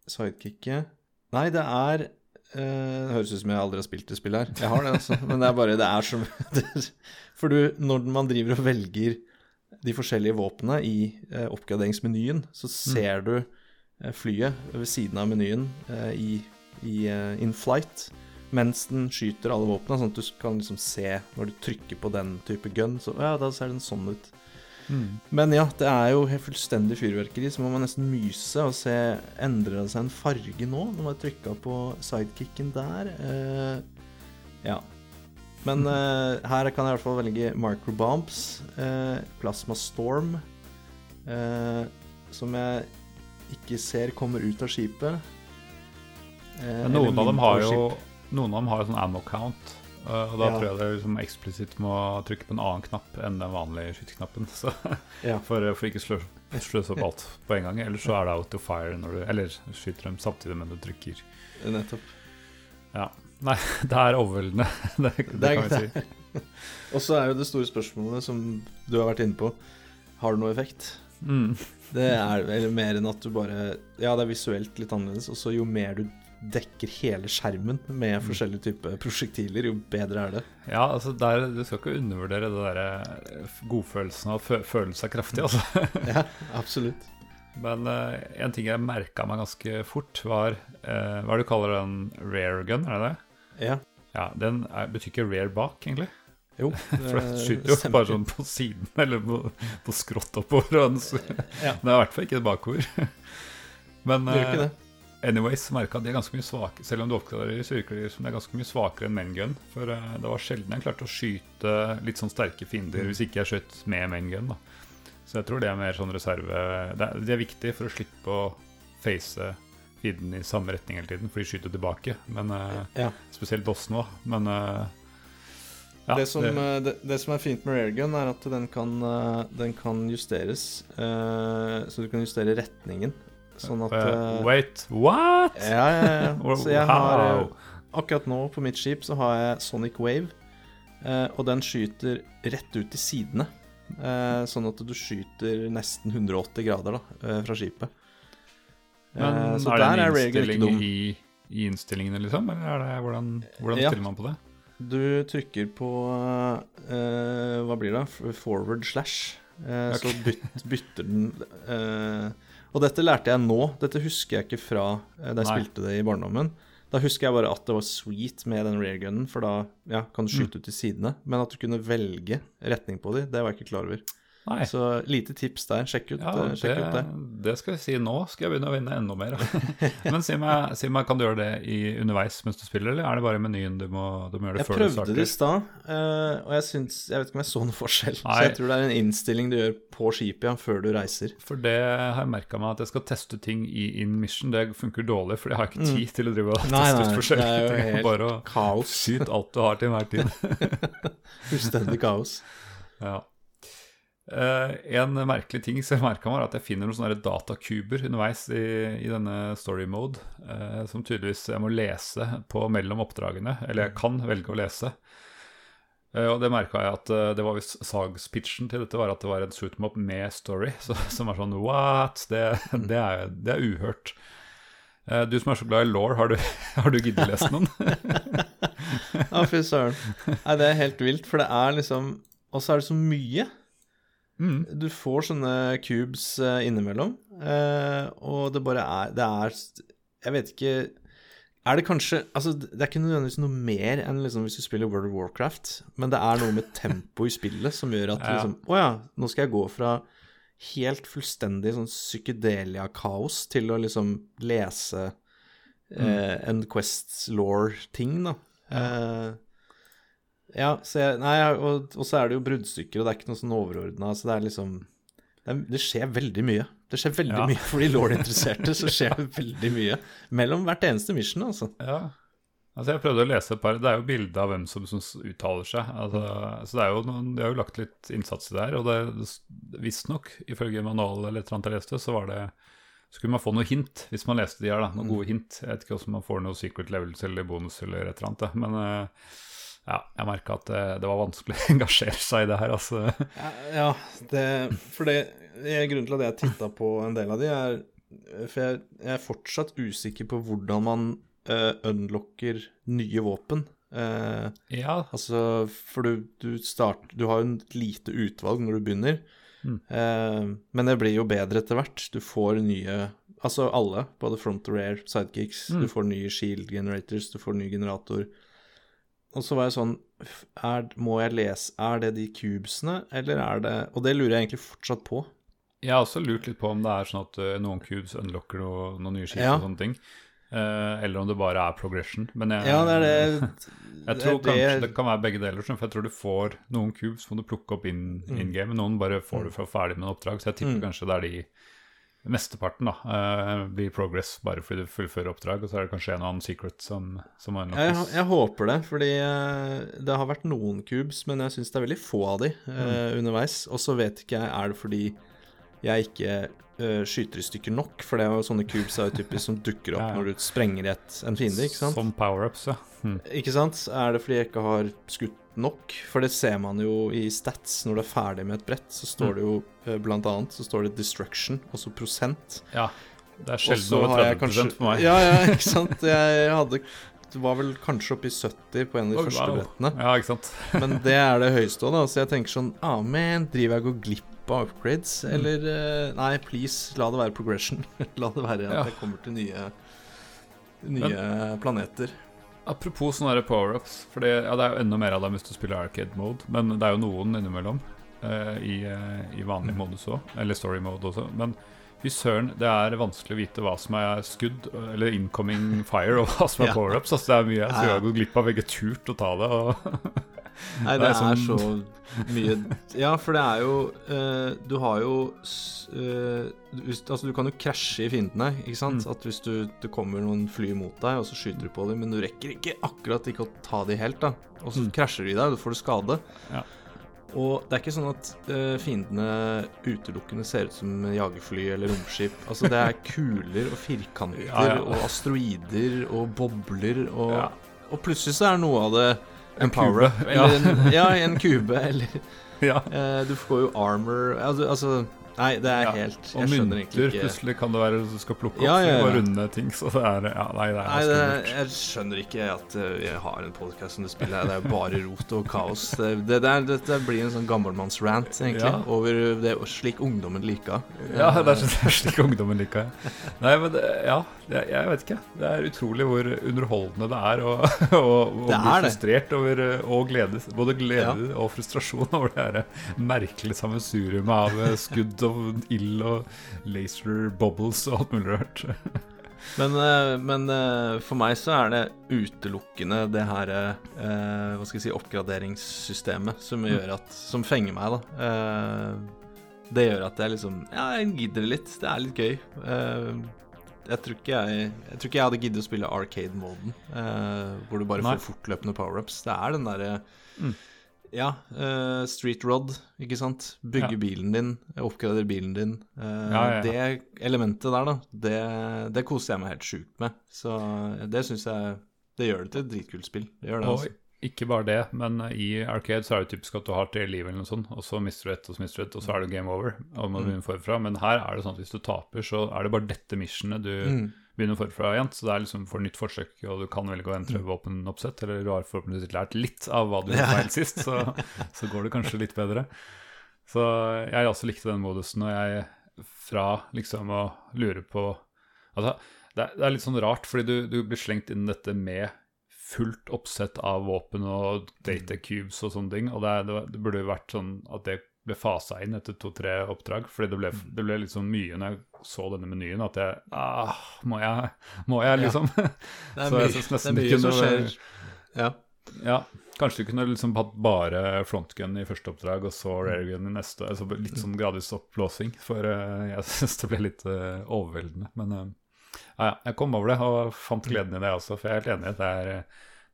sidekicket. Nei, det er eh, Det høres ut som jeg aldri har spilt det spillet her. Jeg har det, altså. Men det er bare Det er som For du, når man driver og velger de forskjellige våpnene i eh, oppgraderingsmenyen, så ser du eh, flyet ved siden av menyen eh, i, i eh, in flight, mens den skyter alle våpnene, sånn at du kan liksom se når du trykker på den type gun, så ja, da ser den sånn ut. Mm. Men ja, det er jo helt fullstendig fyrverkeri, så må man nesten myse og se Endrer det seg en farge nå, når man trykka på sidekicken der? Eh, ja. Men uh, her kan jeg i hvert fall velge microbombs, uh, plasma storm, uh, som jeg ikke ser kommer ut av skipet. Eh, noen av dem har jo. Noen av dem har jo sånn ammo count. og da Ja. tror jeg det liksom eksplisitt må trykke på en annen knapp enn den vanlige skyteknappen. Ja. for, for ikke slø- sløse opp alt på en gang. Ellers så er det out of fire når du Eller skyter dem samtidig, men du trykker. Nettopp. Ja. Nei, det er overveldende. Det, det, Det kan vi si. Og så er jo det store spørsmålet som du har vært inne på, har det noe effekt? Mm. Det er vel mer enn at du bare Ja, det er visuelt litt annerledes, og så jo mer du dekker hele skjermen med forskjellige typer prosjektiler, jo bedre er det. Ja, altså der, Du skal ikke undervurdere det derre godfølelsen av å fø føle seg kraftig, altså. Ja, absolutt. Men uh, en ting jeg merka meg ganske fort, var uh, Hva er det du kaller den rare gun? Er det det? Ja. Ja, Den er, betyr ikke rare bak, egentlig. Jo. For den det skyter jo bare sånn på siden, eller på, på skrått oppover. Ja. den er i hvert fall ikke bakover. Men Det ikke eh, det. anyways, merka de er ganske mye svake Selv om du oppgraderer, så virker de som de er ganske mye svakere enn main gun. For eh, det var sjelden jeg klarte å skyte litt sånn sterke fiender Mm. hvis ikke jeg skjøt med main gun. da Så jeg tror det er mer sånn reserve Det er, det er viktig for å slippe å face fienden i samme retning hele tiden, for de skyter tilbake. Men eh, Ja. Spesielt oss nå Men eh, ja, det, som, eh, det, det som er fint med railgun, er at den kan, den kan justeres. så du kan justere retningen. Sånn at eh, Wait, what? Ja, ja, ja. Så jeg har Akkurat nå på mitt skip så har jeg Sonic Wave, og den skyter rett ut til sidene. Eh, sånn at du skyter nesten 180 grader da, fra skipet. Men Eh, så er det en innstilling i, i innstillingene, liksom? Eller er det, hvordan, hvordan Ja. stiller man på det? Du trykker på uh, Hva blir det? Forward slash. Uh, okay. Så byt, bytter den Og dette lærte jeg nå. Dette husker jeg ikke fra da jeg Nei. spilte det i barndommen. Da husker jeg bare at det var sweet med den reargunnen, for da ja, kan du Mm. ut til sidene. Men at du kunne velge retning på de, det var jeg ikke klar over. Nei. Så lite tips der. Sjekk ut, Ja, eh, det, sjekk ut det. det skal jeg si nå. Skal jeg begynne å vinne enda mer. Men si meg, si meg, kan du gjøre det i, underveis mens du spiller, eller er det bare i menyen du må, du må gjøre det Jeg før du prøvde det i stad, eh, og jeg syns Jeg vet ikke om jeg så noen forskjell. Så jeg tror det er en innstilling du gjør på skipet ja, før du reiser. For det har jeg merka meg at jeg skal teste ting i in mission. Det funker dårlig, for jeg har ikke tid til å drive og Mm. Nei, teste nei, ut forskjellige er jo ting. helt Bare å Kaos. skyte alt du har til enhver tid. Fullstendig kaos. Ja. Eh, en merkelig ting som jeg merka er at jeg finner noen sånne datakuber underveis i, i denne story mode, eh, som tydeligvis jeg må lese på mellom oppdragene. Eller jeg kan velge å lese. Eh, og det merka jeg at det var visst sagspitchen til dette var at det var en shoot 'em up med story. Så, som er sånn what? Det, det, er, det er uhørt. Du som er så glad i law, har du, har du giddet lese noen? Ja, fy søren. Nei, det er helt vilt, for det er liksom Og så er det så mye. Mm. Du får sånne cubes eh, innimellom, eh, og det bare er Det er Jeg vet ikke Er det kanskje Altså, det er ikke nødvendigvis noe mer enn liksom hvis du spiller World of Warcraft, men det er noe med tempoet i spillet som gjør at Ja. liksom Å ja, nå skal jeg gå fra helt fullstendig sånn psykedelia-kaos til å liksom lese eh, en Quest law-ting, da. Eh, ja, så jeg, nei, og, og så er det jo bruddstykker, og det er ikke noe sånn overordna, så det er liksom det, er, det skjer veldig mye. Det skjer veldig Ja. mye for de Lord-interesserte. så skjer det veldig mye mellom hvert eneste mission, altså. Ja. Altså jeg prøvde å lese et par Det er jo bilde av hvem som, som uttaler seg. Altså, så det er jo noen, De har jo lagt litt innsats i det her. Og det, visstnok, ifølge manualet eller et eller annet jeg leste, så var det skulle man få noe hint hvis man leste de her. da, Noen gode hint. Jeg vet ikke om man får noe secret levels eller bonus eller et eller annet. da, Men eh, ja, jeg merka at det, det var vanskelig å engasjere seg i det her. altså. Ja, ja det, for det er grunnen til at jeg titta på en del av de, er For jeg, jeg er fortsatt usikker på hvordan man uh, unlocker nye våpen. Uh, Ja, altså, for du, du start, Du har jo et lite utvalg når du begynner, Mm. Uh, men det blir jo bedre etter hvert. Du får nye Altså alle, både front og rear, sidekicks. Mm. Du får nye shield generators, du får ny generator. Og så var jeg sånn er, Må jeg lese Er det de cubesene, eller er det Og det lurer jeg egentlig fortsatt på. Jeg har også lurt litt på om det er sånn at eh, noen cubes unlocker noe, noen nye skip Ja. og sånne ting. Uh, eller om det bare er progression. Men jeg, Ja, det er det jeg tror det kanskje det kan være begge deler. For jeg tror du får noen cubes som du plukke opp in, Mm. in game. Noen bare får du fra ferdig med en oppdrag. Så jeg tipper Mm. kanskje det er de Mesteparten da, uh, blir progress bare fordi du fullfører oppdrag. Og så er det kanskje en og annen secret som, som jeg, unlockes. jeg håper det, fordi eh, det har vært noen cubes, men jeg syns det er veldig få av de uh, Mm. underveis. Og så vet ikke jeg, er det fordi jeg ikke uh, skyter i stykker nok? For det er jo sånne cubes er jo typisk som dukker opp Ja, ja. når du sprenger et, en fiende, ikke sant? Som power-ups, ja. Mm. Ikke sant? Er det fordi jeg ikke har skutt nok? For det ser man jo i stats når du er ferdig med et brett, så står Mm. det jo eh, blant annet så står det destruction, altså prosent. ja. Det er sjelden over har jeg 30 kanskje for meg. Ja, ja, ikke sant. Jeg hadde Det var vel kanskje oppi i 70 på en av de oh, første wow. brettene. Ja, ikke sant. Men det er det høyeste òg, da. Så jeg tenker sånn Ah, man, driver jeg og går glipp av upgrades? Mm. Eller eh, Nei, please, la det være progression. la det være at Ja. jeg kommer til nye Nye planeter. Apropos sånne power-ups, for det, ja, det er jo enda mer av dem hvis du spiller arcade mode, men det er jo noen innimellom uh, i, uh, i vanlig Mm. modus òg, eller story mode også. Men fy søren, det er vanskelig å vite hva som er skudd, eller incoming fire, og hva som er Ja. power-ups. Altså, det er mye, så jeg har gått glipp av begge turt å ta det. Og Nei, Det det er er så sånn- mye Ja, for det er jo uh, Du har jo eh, hvis, Altså, du kan jo krasje i fiendene, ikke sant? Mm. At hvis du, det kommer noen fly mot deg, og så skyter du på dem, men du rekker ikke akkurat ikke å ta de helt, da. Og så Mm. krasjer de deg, og da får du skade. Ja. Og det er ikke sånn at uh, fiendene utelukkende ser ut som jagerfly eller romskip. Altså, det er kuler og firkanter Ja, ja. og asteroider og bobler og Ja. Og plutselig så er noe av det power-up. ja. En, ja, en kube, eller ja. eh, Du får jo armor altså, altså Nei, det er Ja, helt Og Jeg skjønner mynter egentlig ikke plutselig kan det være du skal plukke opp Ja, ja, runde ting. Så det er ja, Nei, det er Nei, det, jeg skjønner ikke at eh, jeg har en podkast som det spiller her. Det er bare rot og kaos. Det, det, det, er, det, blir en sånn gammelmannsrant, egentlig, over det slik ungdommen liker. Ja, det er, det er slik ungdommen liker. Nei, men det, ja, det, jeg vet ikke. Det er utrolig hvor underholdende det er å å- å Det bli er frustrert over eh, og glede. Både glede og frustrasjon over det her merkelige sammensuriumet av eh, skudd og ild og laser bubbles og alt mulig rart. Men, eh, men eh, for meg så er det utelukkende det her eh, Hva skal jeg si oppgraderingssystemet som Mm. at Som fenger meg, da. Eh, det gjør at jeg liksom Ja, jeg gidder litt. Det er litt gøy. Jeg tror ikke jeg Jeg tror ikke jeg hadde giddet å spille arcade-moden, eh, hvor du bare Nei. får fortløpende power-ups. Det er den derre Mm. Ja, uh, street rod, ikke sant. Bygge Ja. bilen din, oppgradere bilen din. Uh, ja, ja. Det elementet der, da, det, det koser jeg meg helt sjukt med. Så det syns jeg Det gjør det til et dritkult spill. Det gjør det, altså. Ikke bare det, men i Arcade så er det typisk at du har tre liv eller noe sånt, og så mister du ett, og så mister du ett, og så er det game over. Og må du Mm. begynne forfra. Men her er det sånn at hvis du taper, så er det bare dette missionet du Mm. begynner forfra igjen. Så det er liksom for nytt forsøk, og du kan velge å entre våpenoppsett, eller du har forhåpentligvis lært litt av hva du gjorde feil sist, så, så går det kanskje litt bedre. Så jeg også likte den modusen, og jeg fra liksom å lure på Altså, det er, det er litt sånn rart, fordi du, du blir slengt inn dette med fullt oppsett av våpen og data cubes og sånne ting, og det, det, det burde jo vært sånn at det ble fasa inn etter to-tre oppdrag, fordi det ble, det ble litt sånn mye når jeg så denne menyen, at jeg ah, Må jeg, må jeg liksom? Det er Så jeg mye, synes det er mye som skjer. Ja. Ja, kanskje du kunne liksom hatt bare frontgun i første oppdrag, og så raregun i neste. Altså litt sånn gradvis oppblåsing, for uh, jeg syns det ble litt uh, overveldende. Men uh, ja, jeg kom over det og fant gleden i det også, for jeg er helt enig. Det, er,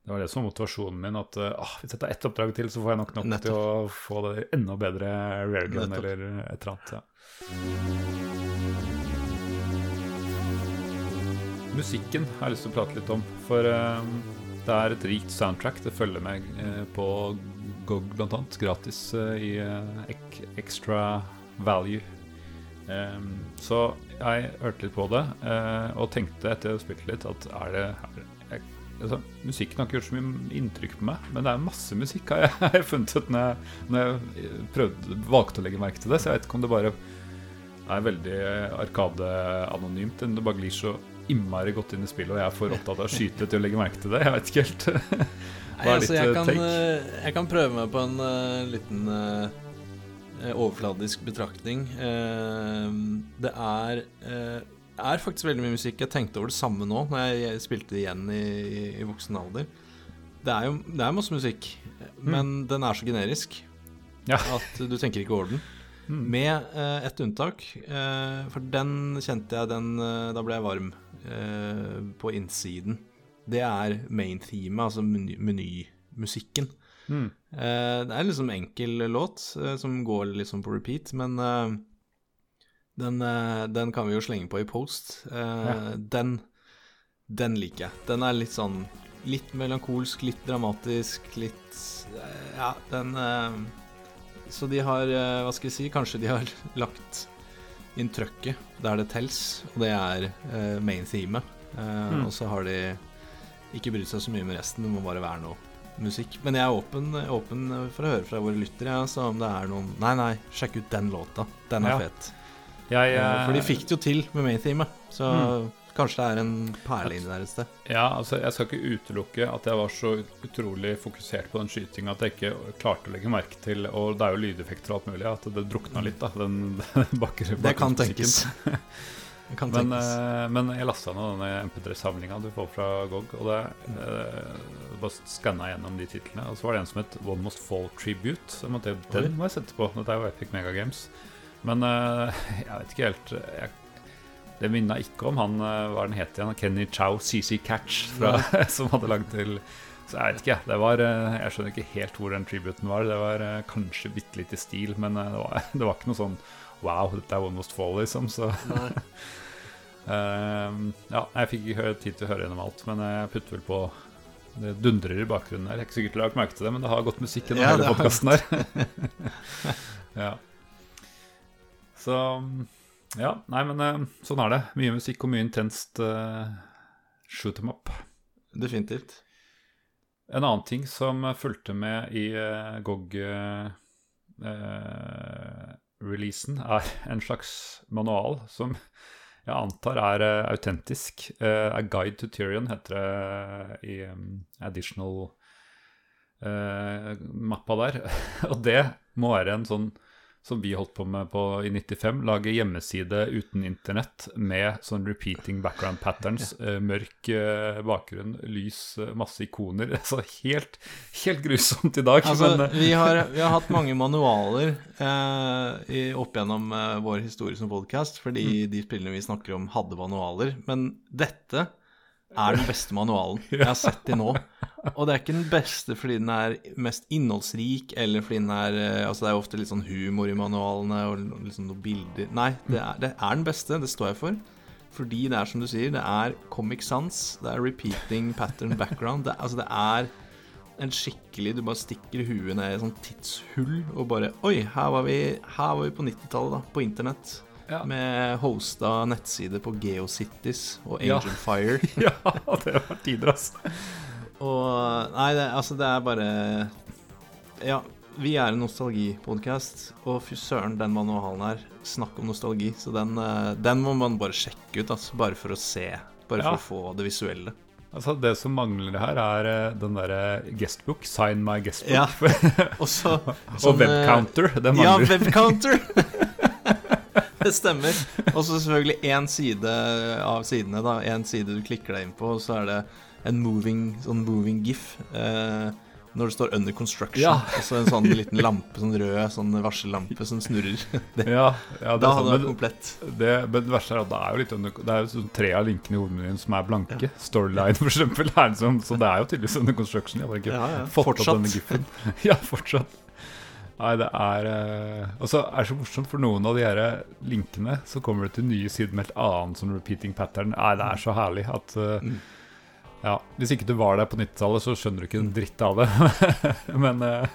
det var det som var motivasjonen min. At uh, hvis jeg tar ett oppdrag til, så får jeg nok nok Nettopp. til å få det enda bedre raregun eller et eller annet. Ja. Musikken har jeg lyst til å prate litt om. For uh, det er et rikt soundtrack. Det følger meg uh, på GOG bl.a. gratis uh, i Extra Value. Um, så jeg hørte litt på det og tenkte etter å ha spilt litt at er det, er det jeg, altså, Musikken har ikke gjort så mye inntrykk på meg, men det er masse musikk har jeg, har jeg funnet ut når jeg, når jeg prøvde, valgte å legge merke til det. Så jeg vet ikke om det bare er veldig Arkade-anonymt, eller det bare glir så innmari godt inn i spillet, og jeg er for opptatt av å skyte til å legge merke til det. Jeg vet ikke helt. Hva er ditt jeg, kan, eh, jeg kan prøve meg på en uh, liten uh, overfladisk betraktning. Uh, det er, er faktisk veldig mye musikk. Jeg tenkte over det samme nå når jeg spilte det igjen i, i, voksen alder. Det er jo det er masse musikk, mm. men den er så generisk ja. at du tenker ikke over den. Mm. Med ett unntak, for den kjente jeg den Da ble jeg varm. Eh, på innsiden, det er main theme, altså menymusikken. Mm. Eh, det er liksom enkel låt eh, som går liksom på repeat, men den, den, kan vi jo slenge på i post. Ja. Den, den liker jeg. Den er litt sånn litt melankolsk, litt dramatisk, litt Ja, den Så de har Hva skal jeg si? Kanskje de har lagt inn trøkket der det tels, og det er main theme. Mm. Og så har de ikke brydd seg så mye med resten, det må bare være noe musikk. Men jeg er åpen, åpen for å høre fra våre lyttere, ja, så om det er noen Nei, nei, sjekk ut den låta. Den er ja. fet. Jeg, uh, for de fikk det jo til med main theme, så mm. Kanskje det er en perle inni der et sted. Ja, altså Jeg skal ikke utelukke at jeg var så utrolig fokusert på den skytinga at jeg ikke klarte å legge merke til Og det er jo lydeffekter og alt mulig, at det drukna litt, da. Den, den bakker, det kan tenkes. kan men. Uh, men jeg lasta ned denne MP3-samlinga du får fra GOG, og det uh, bare skanna gjennom de titlene. Og så var det en som het One Must Fall Tribute. Så måtte, den må jeg sette på. Dette er jo Epic Mega Games. Men uh, jeg vet ikke helt jeg det minna ikke om han eh, hva den het igjen, Kenny Chow, CC Catch, fra, som hadde lagd til Så jeg vet ikke, det var eh, Jeg skjønner ikke helt hvor den tributen var. Det var eh, kanskje bitte litt i stil, men det var, det var, ikke noe sånn Wow, dette er One Most Fall, liksom. Så Ja, jeg fikk ikke tid til å høre gjennom alt, men jeg putter vel på det dundrer i bakgrunnen her. Jeg har ikke sikkert lagt merke til det, men det har gått musikk gjennom ja, hele podkasten her. ja. Så ja, nei, men uh, sånn er det. Mye musikk og mye intenst uh, shoot them up. Definitivt. En annen ting som fulgte med i uh, GOG-releasen, er en slags manual som jeg antar er autentisk. A Guide to Tyrion heter det i um, additional mappa der. og det må være en sånn som vi holdt på med på, i 95. Lage hjemmeside uten internett med sånn repeating background patterns. Ja. Uh, mørk uh, bakgrunn, lys, uh, masse ikoner. Altså helt, helt grusomt i dag. Altså, men, vi, har, vi, har, hatt mange manualer i, opp gjennom vår historie som podcast, fordi mm. de spillene vi snakker om, hadde manualer. Men dette er den beste manualen jeg har sett til nå. Og det er ikke den beste fordi den er mest innholdsrik, eller fordi den er eh, Altså, det er ofte litt sånn humor i manualene, og liksom noen bilder Nei, det er, det er, den beste. Det står jeg for. Fordi det er som du sier, det er comic sans, det er repeating pattern background. Det, altså, det er en skikkelig Du bare stikker huet ned i et sånt tidshull og bare Oi, her var vi, her var vi på 90-tallet, da. På internett. Ja. Med hosta nettside på Geocities og Angel ja. Fire. ja, det var tider, altså. Og Nei, det, altså, det er bare Ja, vi er en nostalgipodkast, og fy søren, den manualen her Snakk om nostalgi. Så den, eh, den, må man bare sjekke ut, altså, bare for å se. Bare for å få det visuelle. Altså Det som mangler her, er eh, den derre guestbook. Sign my guestbook. Ja. Også, og sånn, webcounter. Det mangler. Ja, webcounter! det stemmer. Og så selvfølgelig én side av sidene. da En side du klikker deg inn på, og så er det en moving, sånn moving gif. Eh, når det står 'under construction', Ja. og så en sånn liten lampe, sånn rød sånn varsellampe som snurrer. Det, Ja, ja det da hadde sånn, det vært komplett. det, men det verste er at det er jo litt under, Det er jo sånn tre av linkene i hovedmenyen som er blanke. Storyline, for eksempel. Er liksom, så det er jo tydeligvis under construction. Jeg har bare ikke Ja, ja. fått opp Fortsatt. denne giffen. ja, fortsatt. Nei, det er eh, Og så er det så morsomt, for noen av de her linkene så kommer det til nye sider med et annet som repeating pattern. Nei, det er så herlig at eh, Mm. Ja, Hvis ikke du var der på 90-tallet, så skjønner du ikke en dritt av det. Men eh,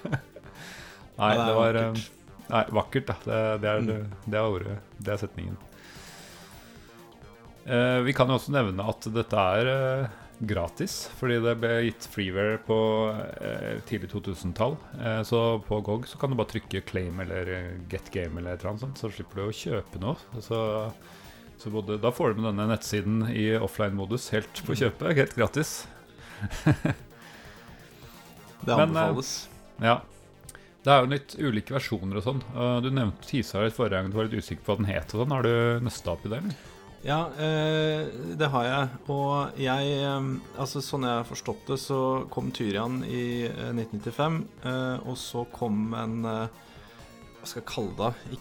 Nei, det det var eh, vakkert. Nei, vakkert, da. Det, det, er, Mm. det er ordet. Det er setningen. Eh, vi kan jo også nevne at dette er eh, gratis, fordi det ble gitt freeware på eh, tidlig 2000-tall. Eh, så på GOG så kan du bare trykke 'claim' eller eh, 'get game' eller et eller annet sånt, så slipper du å kjøpe noe. Så, så både, da får du med denne nettsiden i offline-modus helt på kjøpet, helt gratis. Det Men, eh, anbefales. Ja. Det er jo litt ulike versjoner og sånn. Du nevnte Tisa litt forrige gang du var litt usikker på hva den het. og sånn. Har du nøsta opp i det? eller? Ja, eh, det har jeg. Og jeg eh, Altså, sånn jeg har forstått det, så kom Tyrian i eh, 1995, eh, og så kom en Hva skal jeg kalle det?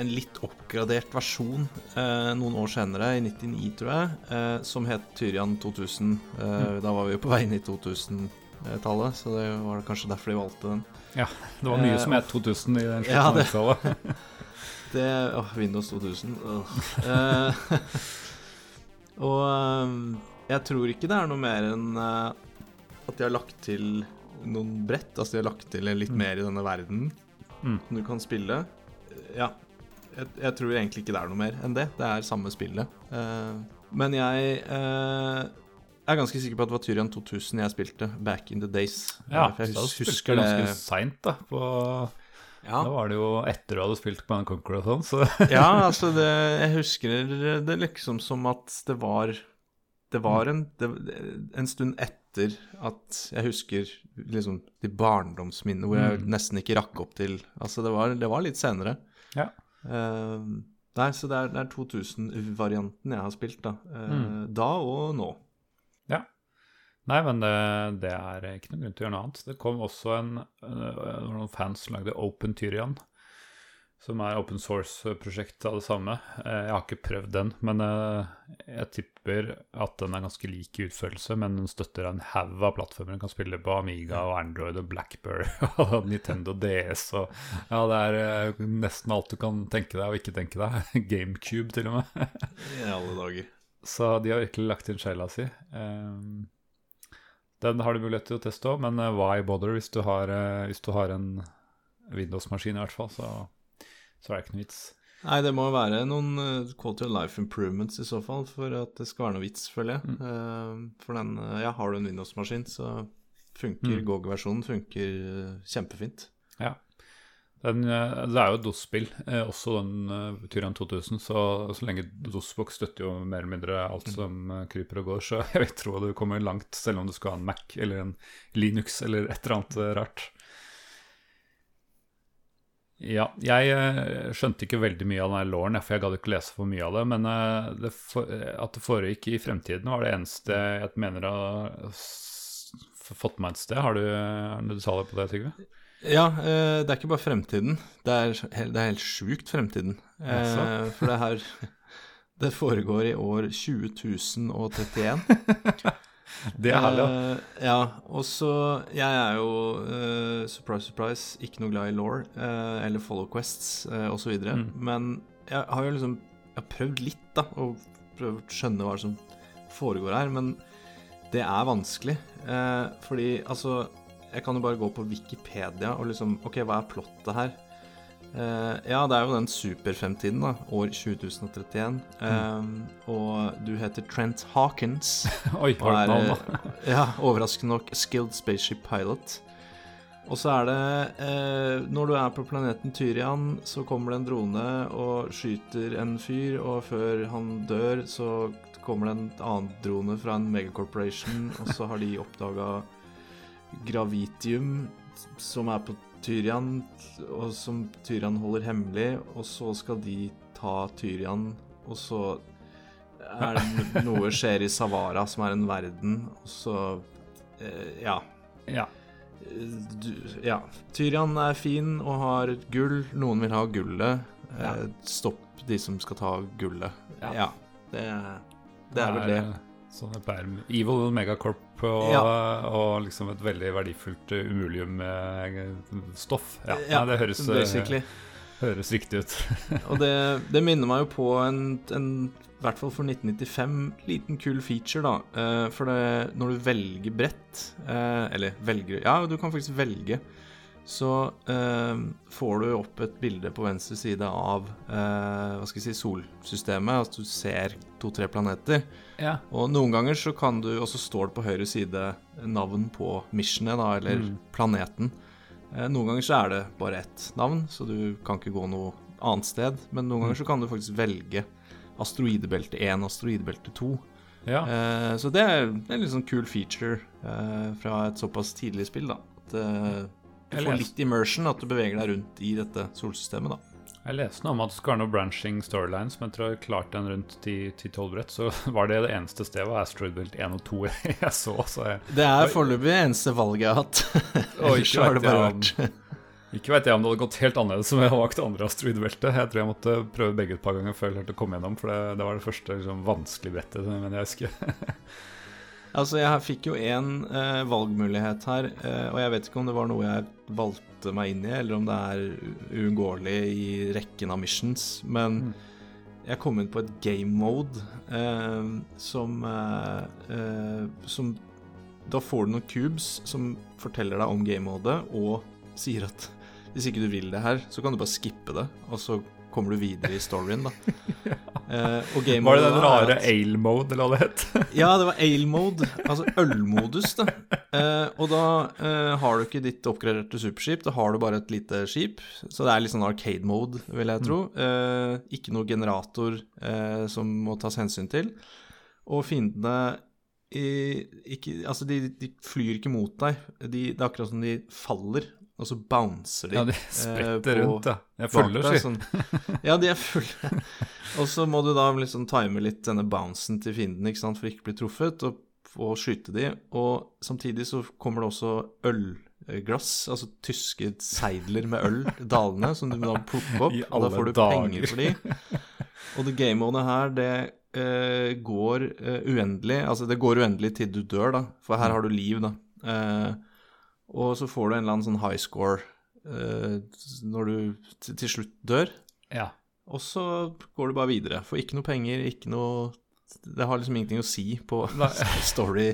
En litt oppgradert versjon eh, noen år senere, i 99, tror jeg, eh, som het Tyrian 2000. Eh, Da var vi jo på vei inn i 2000-tallet, så det var kanskje derfor de valgte den. Ja, Det var mye som het 2000 i den ja, det- åh, Windows 2000. åh. Eh, og eh, jeg tror ikke det er noe mer enn eh, at de har lagt til noen brett. Altså de har lagt til litt Mm. mer i denne verden Mm. som du kan spille. Ja. Jeg, jeg tror egentlig ikke det er noe mer enn det. Det er samme spillet. Eh, men jeg eh, er ganske sikker på at det var Tyrian 2000 jeg spilte back in the days. Ja, Eh, jeg husker, husker det ganske seint, da. På, ja. Da var det jo etter du hadde spilt Command en Conquer og sånn, så Ja, altså det, jeg husker det liksom som at det var Det var en, det, en stund etter at jeg husker liksom de barndomsminnene hvor jeg Mm. nesten ikke rakk opp til Altså det var, det var litt senere. Ja. Uh, nei, så det er, er 2000-varianten jeg har spilt, da. Uh, Mm. Da og nå. Nei, men det, det er ikke noen grunn til å gjøre noe annet. Det kom også en, øh, noen fans som lagde Open Tyrian, som er open source-prosjekt av det samme. Eh, Jeg har ikke prøvd den, men eh, jeg tipper at den er ganske lik i utførelse, men den støtter en haug av plattformer. Den kan spille på Amiga og Android og Blackberry og Nintendo DS og Ja, det er eh, nesten alt du kan tenke deg og ikke tenke deg. GameCube, til og med. I alle dager. Så de har virkelig lagt inn sjela si. Um, den har du mulighet til å teste òg, men eh, why bother hvis du har, eh, hvis du har en Windows-maskin i hvert fall, så, så er det ikke noe vits. Nei, det må være noen eh, quality of life improvements i så fall for at det skal være noe vits, føler jeg. Eh, for den Ja, har du en Windows-maskin, så funker Mm. GOG-versjonen funker kjempefint. Den, eh, det er jo DOS-spill, eh, også den uh, Tyrian 2000, så, så lenge DOS-boks støtter jo mer eller mindre alt som eh, kryper og går, så jeg vil tro du kommer langt, selv om du skal ha en Mac eller en Linux eller et eller annet eh, rart. Ja, jeg eh, skjønte ikke veldig mye av den låren, for jeg gadd ikke lese for mye av det. Men eh, det for, at det foregikk i fremtiden, var det eneste jeg mener har fått meg et sted. Har du har du detaljer på det, Trygve? Ja, eh, det er ikke bare fremtiden. Det er, det er helt sjukt fremtiden. Eh, for det her Det foregår i år 20.031. Det er herlig, ja. Eh, ja, og så Jeg er jo, eh, surprise, surprise, ikke noe glad i law eh, eller follow quests uh, osv. Mm. Men jeg har jo liksom Jeg har prøvd litt, da, og prøvd å skjønne hva som foregår her. Men det er vanskelig. eh, fordi altså Jeg kan jo bare gå på Wikipedia og liksom OK, hva er plottet her? Uh, ja, det er jo den superfremtiden, da. År 2031. Eh, og du heter Trent Hawkins. Oi, Og er, navn, ja, overraskende nok skilled spaceship pilot. Og så er det eh, Når du er på planeten Tyrian, så kommer det en drone og skyter en fyr, og før han dør, så kommer det en annen drone fra en megacorporation, og så har de oppdaga gravitium som er på Tyrian, og som Tyrian holder hemmelig, og så skal de ta Tyrian, og så er det noe skjer i Savara, som er en verden, og så eh, Ja. Ja. du, Ja. Tyrian er fin og har gull. Noen vil ha gullet. Ja. Eh, stopp de som skal ta gullet. Ja. Ja. det, det er vel det. eh, Sånn et. Evil Megacorp og, Ja. og liksom et veldig verdifullt uh, umulium-stoff. Ja, Ja, nei, det høres, eh, Basically. høres riktig ut. Og det, det minner meg jo på en, en i hvert fall for 1995, liten kul feature, da. Eh, for det, når du velger brett, eh, eller velger Ja, du kan faktisk velge. Så eh, får du opp et bilde på venstre side av eh, hva skal jeg si, solsystemet. At du ser to-tre planeter. Ja. Og noen ganger så kan du Og så står det på høyre side navn på missionet, da, eller Mm. planeten. Eh, noen ganger så er det bare ett navn, så du kan ikke gå noe annet sted. Men noen ganger så kan du faktisk velge asteroidebelte 1, asteroidebelte 2. ja. Eh, så det er en litt sånn kul feature eh, fra et såpass tidlig spill, da. At eh, du får litt immersion, at du beveger deg rundt i dette solsystemet, da. Jeg leste noe om at det skal være noe branching storylines, men jeg tror jeg klarte den rundt 10-12 brett. Så var det det eneste stedet var Asteroid Belt 1 og 2 jeg så. Så jeg Det er foreløpig eneste valget jeg har hatt. Oi, Ellers har det bare vært Ikke vet jeg om det hadde gått helt annerledes om jeg hadde valgt andre asteroidebelter. Jeg tror jeg måtte prøve begge et par ganger før jeg klarte å komme gjennom, for det, det var det første liksom, vanskelige brettet, men jeg husker. Altså, jeg fikk jo én eh, valgmulighet her, eh, og jeg vet ikke om det var noe jeg valgte meg inn i, eller om det er uunngåelig i rekken av missions, men Mm. jeg kom inn på et game mode eh, som eh, eh, Som Da får du noen cubes som forteller deg om game mode, og sier at hvis ikke du vil det her, så kan du bare skippe det, og så kommer du videre i storyen, da. Eh, og game Var det den rare ale-mode, eller hva det het? ja, det var ale-mode, altså ølmodus, da. Eh, og da eh, har du ikke ditt oppgraderte superskip, da har du bare et lite skip. Så det er litt sånn arcade-mode, vil jeg tro. Eh, ikke noe generator eh, som må tas hensyn til. Og fiendene i, ikke, Altså, de, de flyr ikke mot deg. De, det er akkurat som de faller, og så bouncer de. Ja, de eh, spretter på- rundt, ja. Jeg følger, deg, si. sånn. Ja, de er fulle. og så må du da liksom time litt denne bouncen til fienden ikke sant, for ikke å bli truffet, og, og skyte de. Og samtidig så kommer det også ølglass, altså tyske seidler med øl dalende, som du må da plukke opp. Og da får du dager. penger for de. Og det gamemodet her, det eh, går eh, uendelig. Altså, det går uendelig til du dør, da, for her har du liv, da. Eh, og så får du en eller annen sånn high score eh, når du til, slutt dør. Ja. Og så går du bare videre. Får ikke noe penger, ikke noe Det har liksom ingenting å si på story,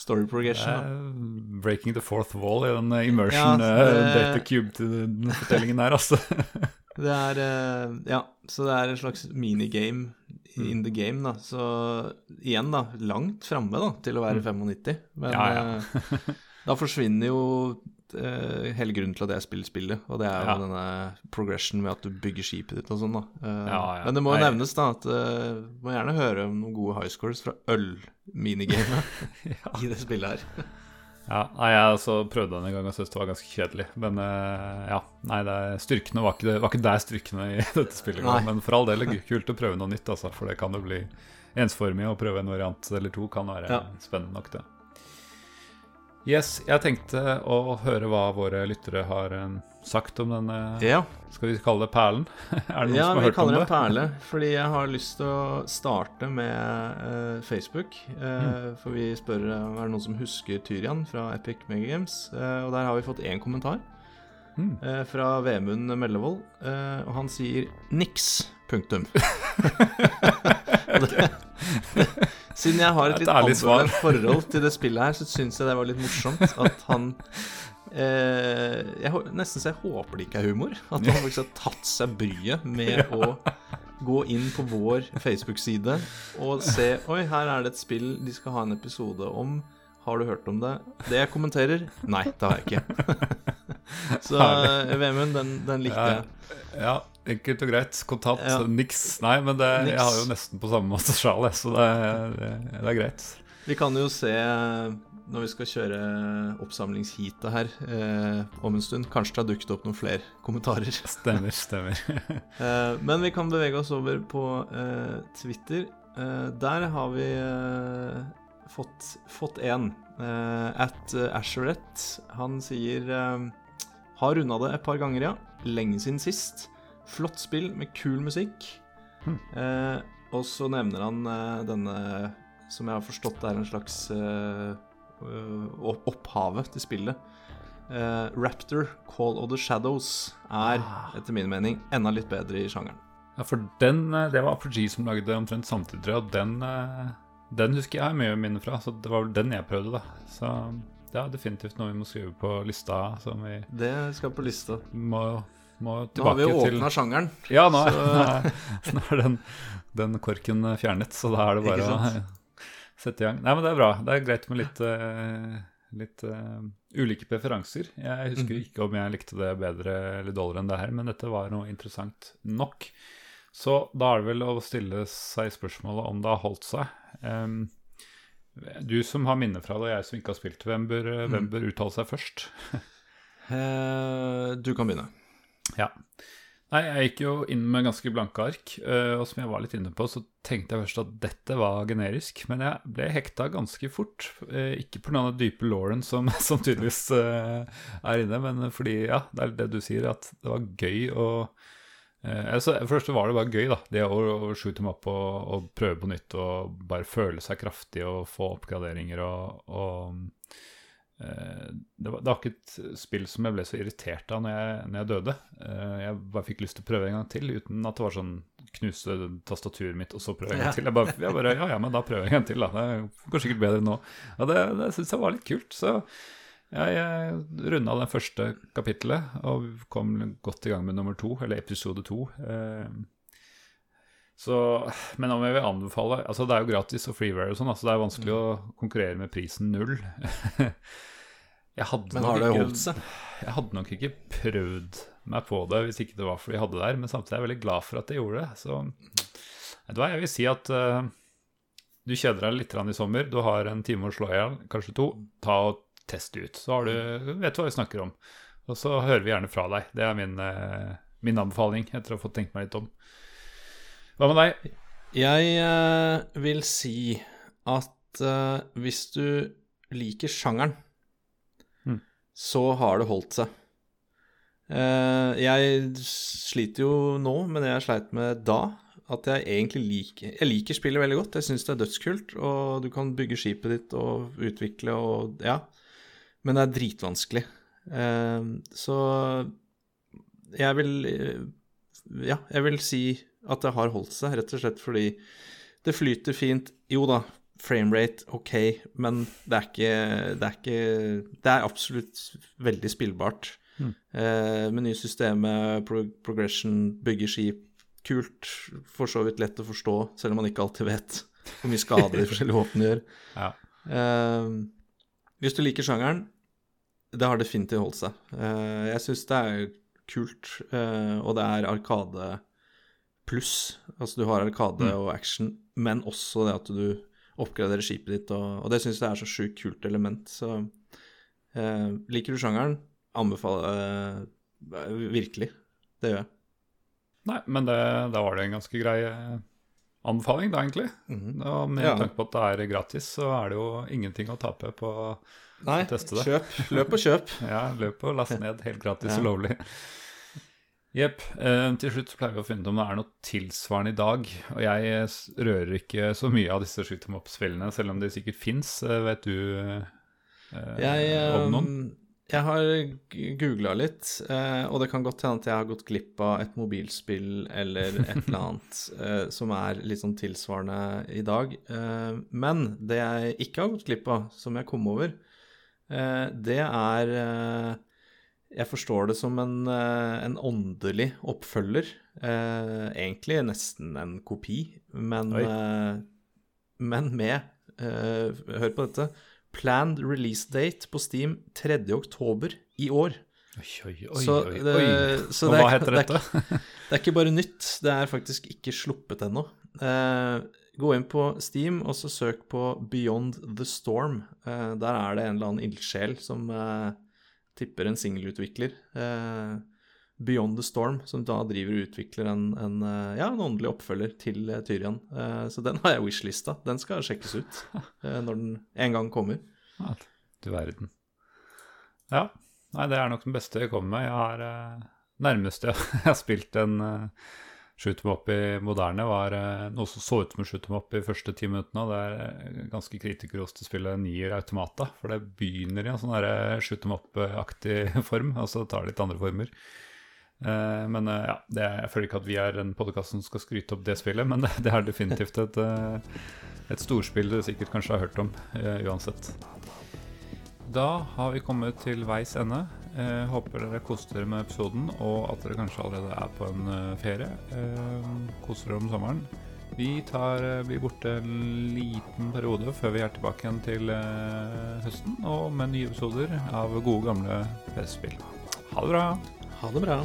story progression. Da. breaking the fourth wall i den eh, immersion Ja, eh, det- data cube-fortellingen der, altså. Det er uh, Ja, så det er en slags minigame in the game, da. Så igjen, da, langt framme da, til å være 95. Men Mm. Ja, ja. Da forsvinner jo eh, hele grunnen til at jeg spiller spillet, og det er jo Ja. denne progression med at du bygger skipet ditt og sånn, da. Eh, Ja, ja. Men det må jo nevnes, da, at uh, må gjerne høre om noen gode high scores fra øl-minigamet i det spillet her. Ja, jeg også prøvde den en gang og syntes det var ganske kjedelig. Men ja, nei, det er, styrkene var ikke, det, var ikke der styrkene i dette spillet. Nei. Men for all del er det kult å prøve noe nytt, altså, for det kan jo bli ensformig. Å prøve en variant eller to kan være Ja. spennende nok, det. Yes, jeg tenkte å høre hva våre lyttere har eh, sagt om denne Ja, Skal vi kalle det perlen? er det noen ja som har vi hørt om kaller det det? perle, fordi jeg har lyst til å starte med uh, Facebook. eh, For vi spør eh, er det noen som husker Tyrian fra Epic Megagames. Uh, og der har vi fått én kommentar Mm. eh, fra Vemund Mellevold, eh, og han sier niks. Punktum. Det, siden jeg har et litt ærlig forhold til det spillet her, så syns jeg det var litt morsomt at han eh, jeg, Nesten så jeg håper det ikke er humor. At han faktisk har tatt seg bryet med å gå inn på vår Facebook-side og se Oi, her er det et spill de skal ha en episode om. Har du hørt om det? Det jeg kommenterer? Nei, det har jeg ikke. Så eh, Vemund, den, den likte jeg. Ja, enkelt og greit. Kontant. Ja. Niks. Nei, men det, jeg har jo nesten på samme måte sjal, så det, det, det er greit. Vi kan jo se når vi skal kjøre oppsamlingsheatet her eh, om en stund. Kanskje det har dukket opp noen flere kommentarer. Stemmer, stemmer. Eh, men vi kan bevege oss over på eh, Twitter. Eh, der har vi eh, fått, fått en. Eh, at Asherett, han sier Har runda det et par ganger, ja. Lenge siden sist. Flott spill med kul musikk. Hmm. Eh, og så nevner han eh, denne, som jeg har forstått er en slags eh, eh, opp- opphavet til spillet. Eh, Raptor, Call of the Shadows, er Ah. etter min mening enda litt bedre i sjangeren. Ja, for den, eh, det var Apogee som lagde omtrent samtidig, og den, den husker jeg mye minner fra, så det var vel den jeg prøvde, da. Så det er definitivt noe vi må skrive på lista, som vi Det skal på lista. må, må Nå har vi jo til. sjangeren. Ja, nå så- nå er, nå er den, den korken fjernet, så da er det bare å sette i gang. Nei, men det er bra. Det er greit med litt, eh, litt uh, ulike preferanser. Jeg husker Mhm. ikke om jeg likte det bedre eller dårligere enn det her, men dette var noe interessant nok. Så da er det vel å stille seg spørsmålet om det har holdt seg. Um, du som har minner fra det, og jeg som ikke har spilt, hvem bør, hvem Mm. bør uttale seg først? Eh, du kan begynne. Ja. Nei, jeg gikk jo inn med ganske blanke ark, eh, og som jeg var litt inne på, så tenkte jeg først at dette var generisk, men jeg ble hekta ganske fort. eh, Ikke pga. den dype lauren som, som tydeligvis eh, er inne, men fordi, ja, det er det du sier, at det var gøy å altså, For det første var det bare gøy, da. Det å, å shoot dem opp og, og prøve på nytt og bare føle seg kraftig og få oppgraderinger og, og det var, det var ikke et spill som jeg ble så irritert av når jeg, når jeg døde. Eh, Jeg bare fikk lyst til å prøve en gang til, uten at det var sånn knuse tastaturet mitt, og så prøve en gang til. Jeg bare, jeg bare Ja, ja, men da prøver jeg en gang til, da. Det går sikkert bedre nå. Ja, det det syns jeg var litt kult. Så jeg, jeg runda det første kapittelet og kom godt i gang med nummer to, eller episode to. Eh, Så, men om jeg vil anbefale altså Det er jo gratis og freeware og sånn, altså det er vanskelig å konkurrere med prisen null. jeg hadde Men nok har det ikke-? Jeg hadde nok ikke prøvd meg på det hvis ikke det var fordi jeg hadde det der, men samtidig er jeg veldig glad for at jeg gjorde det. Så vet du hva, jeg vil si at uh, du kjeder deg litt i sommer, du har en time å slå i hjel, kanskje to, ta og test ut. Så har du, vet du hva vi snakker om. Og så hører vi gjerne fra deg. Det er min, uh, min anbefaling etter å ha fått tenkt meg litt om. Hva med deg? Jeg uh, vil si at hvis du liker sjangeren. Så har det holdt seg. Eh, jeg sliter jo nå det jeg sleit med da. At jeg egentlig liker Jeg liker spillet veldig godt. Jeg syns det er dødskult, og du kan bygge skipet ditt og utvikle og Ja. Men det er dritvanskelig. Eh, så jeg vil eh, Ja, jeg vil si at det har holdt seg, rett og slett fordi det flyter fint. Jo da, framerate, ok, men det er ikke Det er, ikke, det er absolutt veldig spillbart. Mm. Eh, med nye systemet, pro progression, bygge skip, kult. For så vidt lett å forstå, selv om man ikke alltid vet hvor mye skade de forskjellige våpnene gjør. Ja. Eh, hvis du liker sjangeren, det har definitivt holdt seg. Eh, jeg syns det er kult, eh, og det er Arkade pluss. Altså du har Arkade Mm. og action, men også det at du oppgraderer skipet ditt, og, og det syns jeg er så sjukt kult element. Så eh, liker du sjangeren, anbefaler eh, virkelig. Det gjør jeg. Nei, men det, da var det en ganske grei eh, anbefaling, da, egentlig. Mhm. Og med Ja. tanke på at det er gratis, så er det jo ingenting å tape på Nei, Teste det. kjøp. Løp og kjøp. Ja, løp og last ned helt gratis Ja. og lovlig. Jepp. Eh, til slutt pleier vi å finne ut om det er noe tilsvarende i dag. Og jeg eh, rører ikke så mye av disse shoot em up-spillene, selv om de sikkert fins. vet du eh, Jeg, om noen? eh, jeg har googla litt, eh, og det kan godt hende at jeg har gått glipp av et mobilspill eller et eller annet eh, som er litt sånn tilsvarende i dag. Eh, men det jeg ikke har gått glipp av, som jeg kom over, eh, det er eh, Jeg forstår det som en, eh, en åndelig oppfølger. Eh, egentlig nesten en kopi, men, eh, men med eh, Hør på dette. Planned release date på Steam 3. oktober i år. Oi, oi, oi. så det- oi. så det hva heter det er dette? Det er ikke bare nytt, det er faktisk ikke sluppet ennå. Eh, gå inn på Steam og så søk på Beyond the Storm. Eh, der er det en eller annen ildsjel som eh, tipper en singelutvikler. Eh, Beyond the Storm, som da driver og utvikler en, en, eh, ja, en åndelig oppfølger til uh, Tyrian. Eh, så den har jeg wish-lista. Den skal sjekkes ut eh, når den en gang kommer. Ja, du verden. Ja. Nei, det er nok den beste jeg kommer med. Jeg har eh, Nærmeste jeg har spilt en uh, shoot em up i moderne, var uh, noe som så ut som å shoot em up i første ti minuttene. Og det er ganske kritikerost å spille nier automata, for det begynner i en sånn shoot em up-aktig form, og så tar det litt andre former. Uh, men ja, det, jeg føler ikke at vi er en podkast som skal skryte opp det spillet, men det, det er definitivt et, et storspill du sikkert kanskje har hørt om uansett. Da har vi kommet til veis ende. håper dere koser dere med episoden, og at dere kanskje allerede er på en ferie. koser dere om sommeren. Vi tar, blir borte en liten periode før vi er tilbake igjen til høsten, og med nye episoder av gode, gamle PC-spill. Ha det bra! Ha det bra.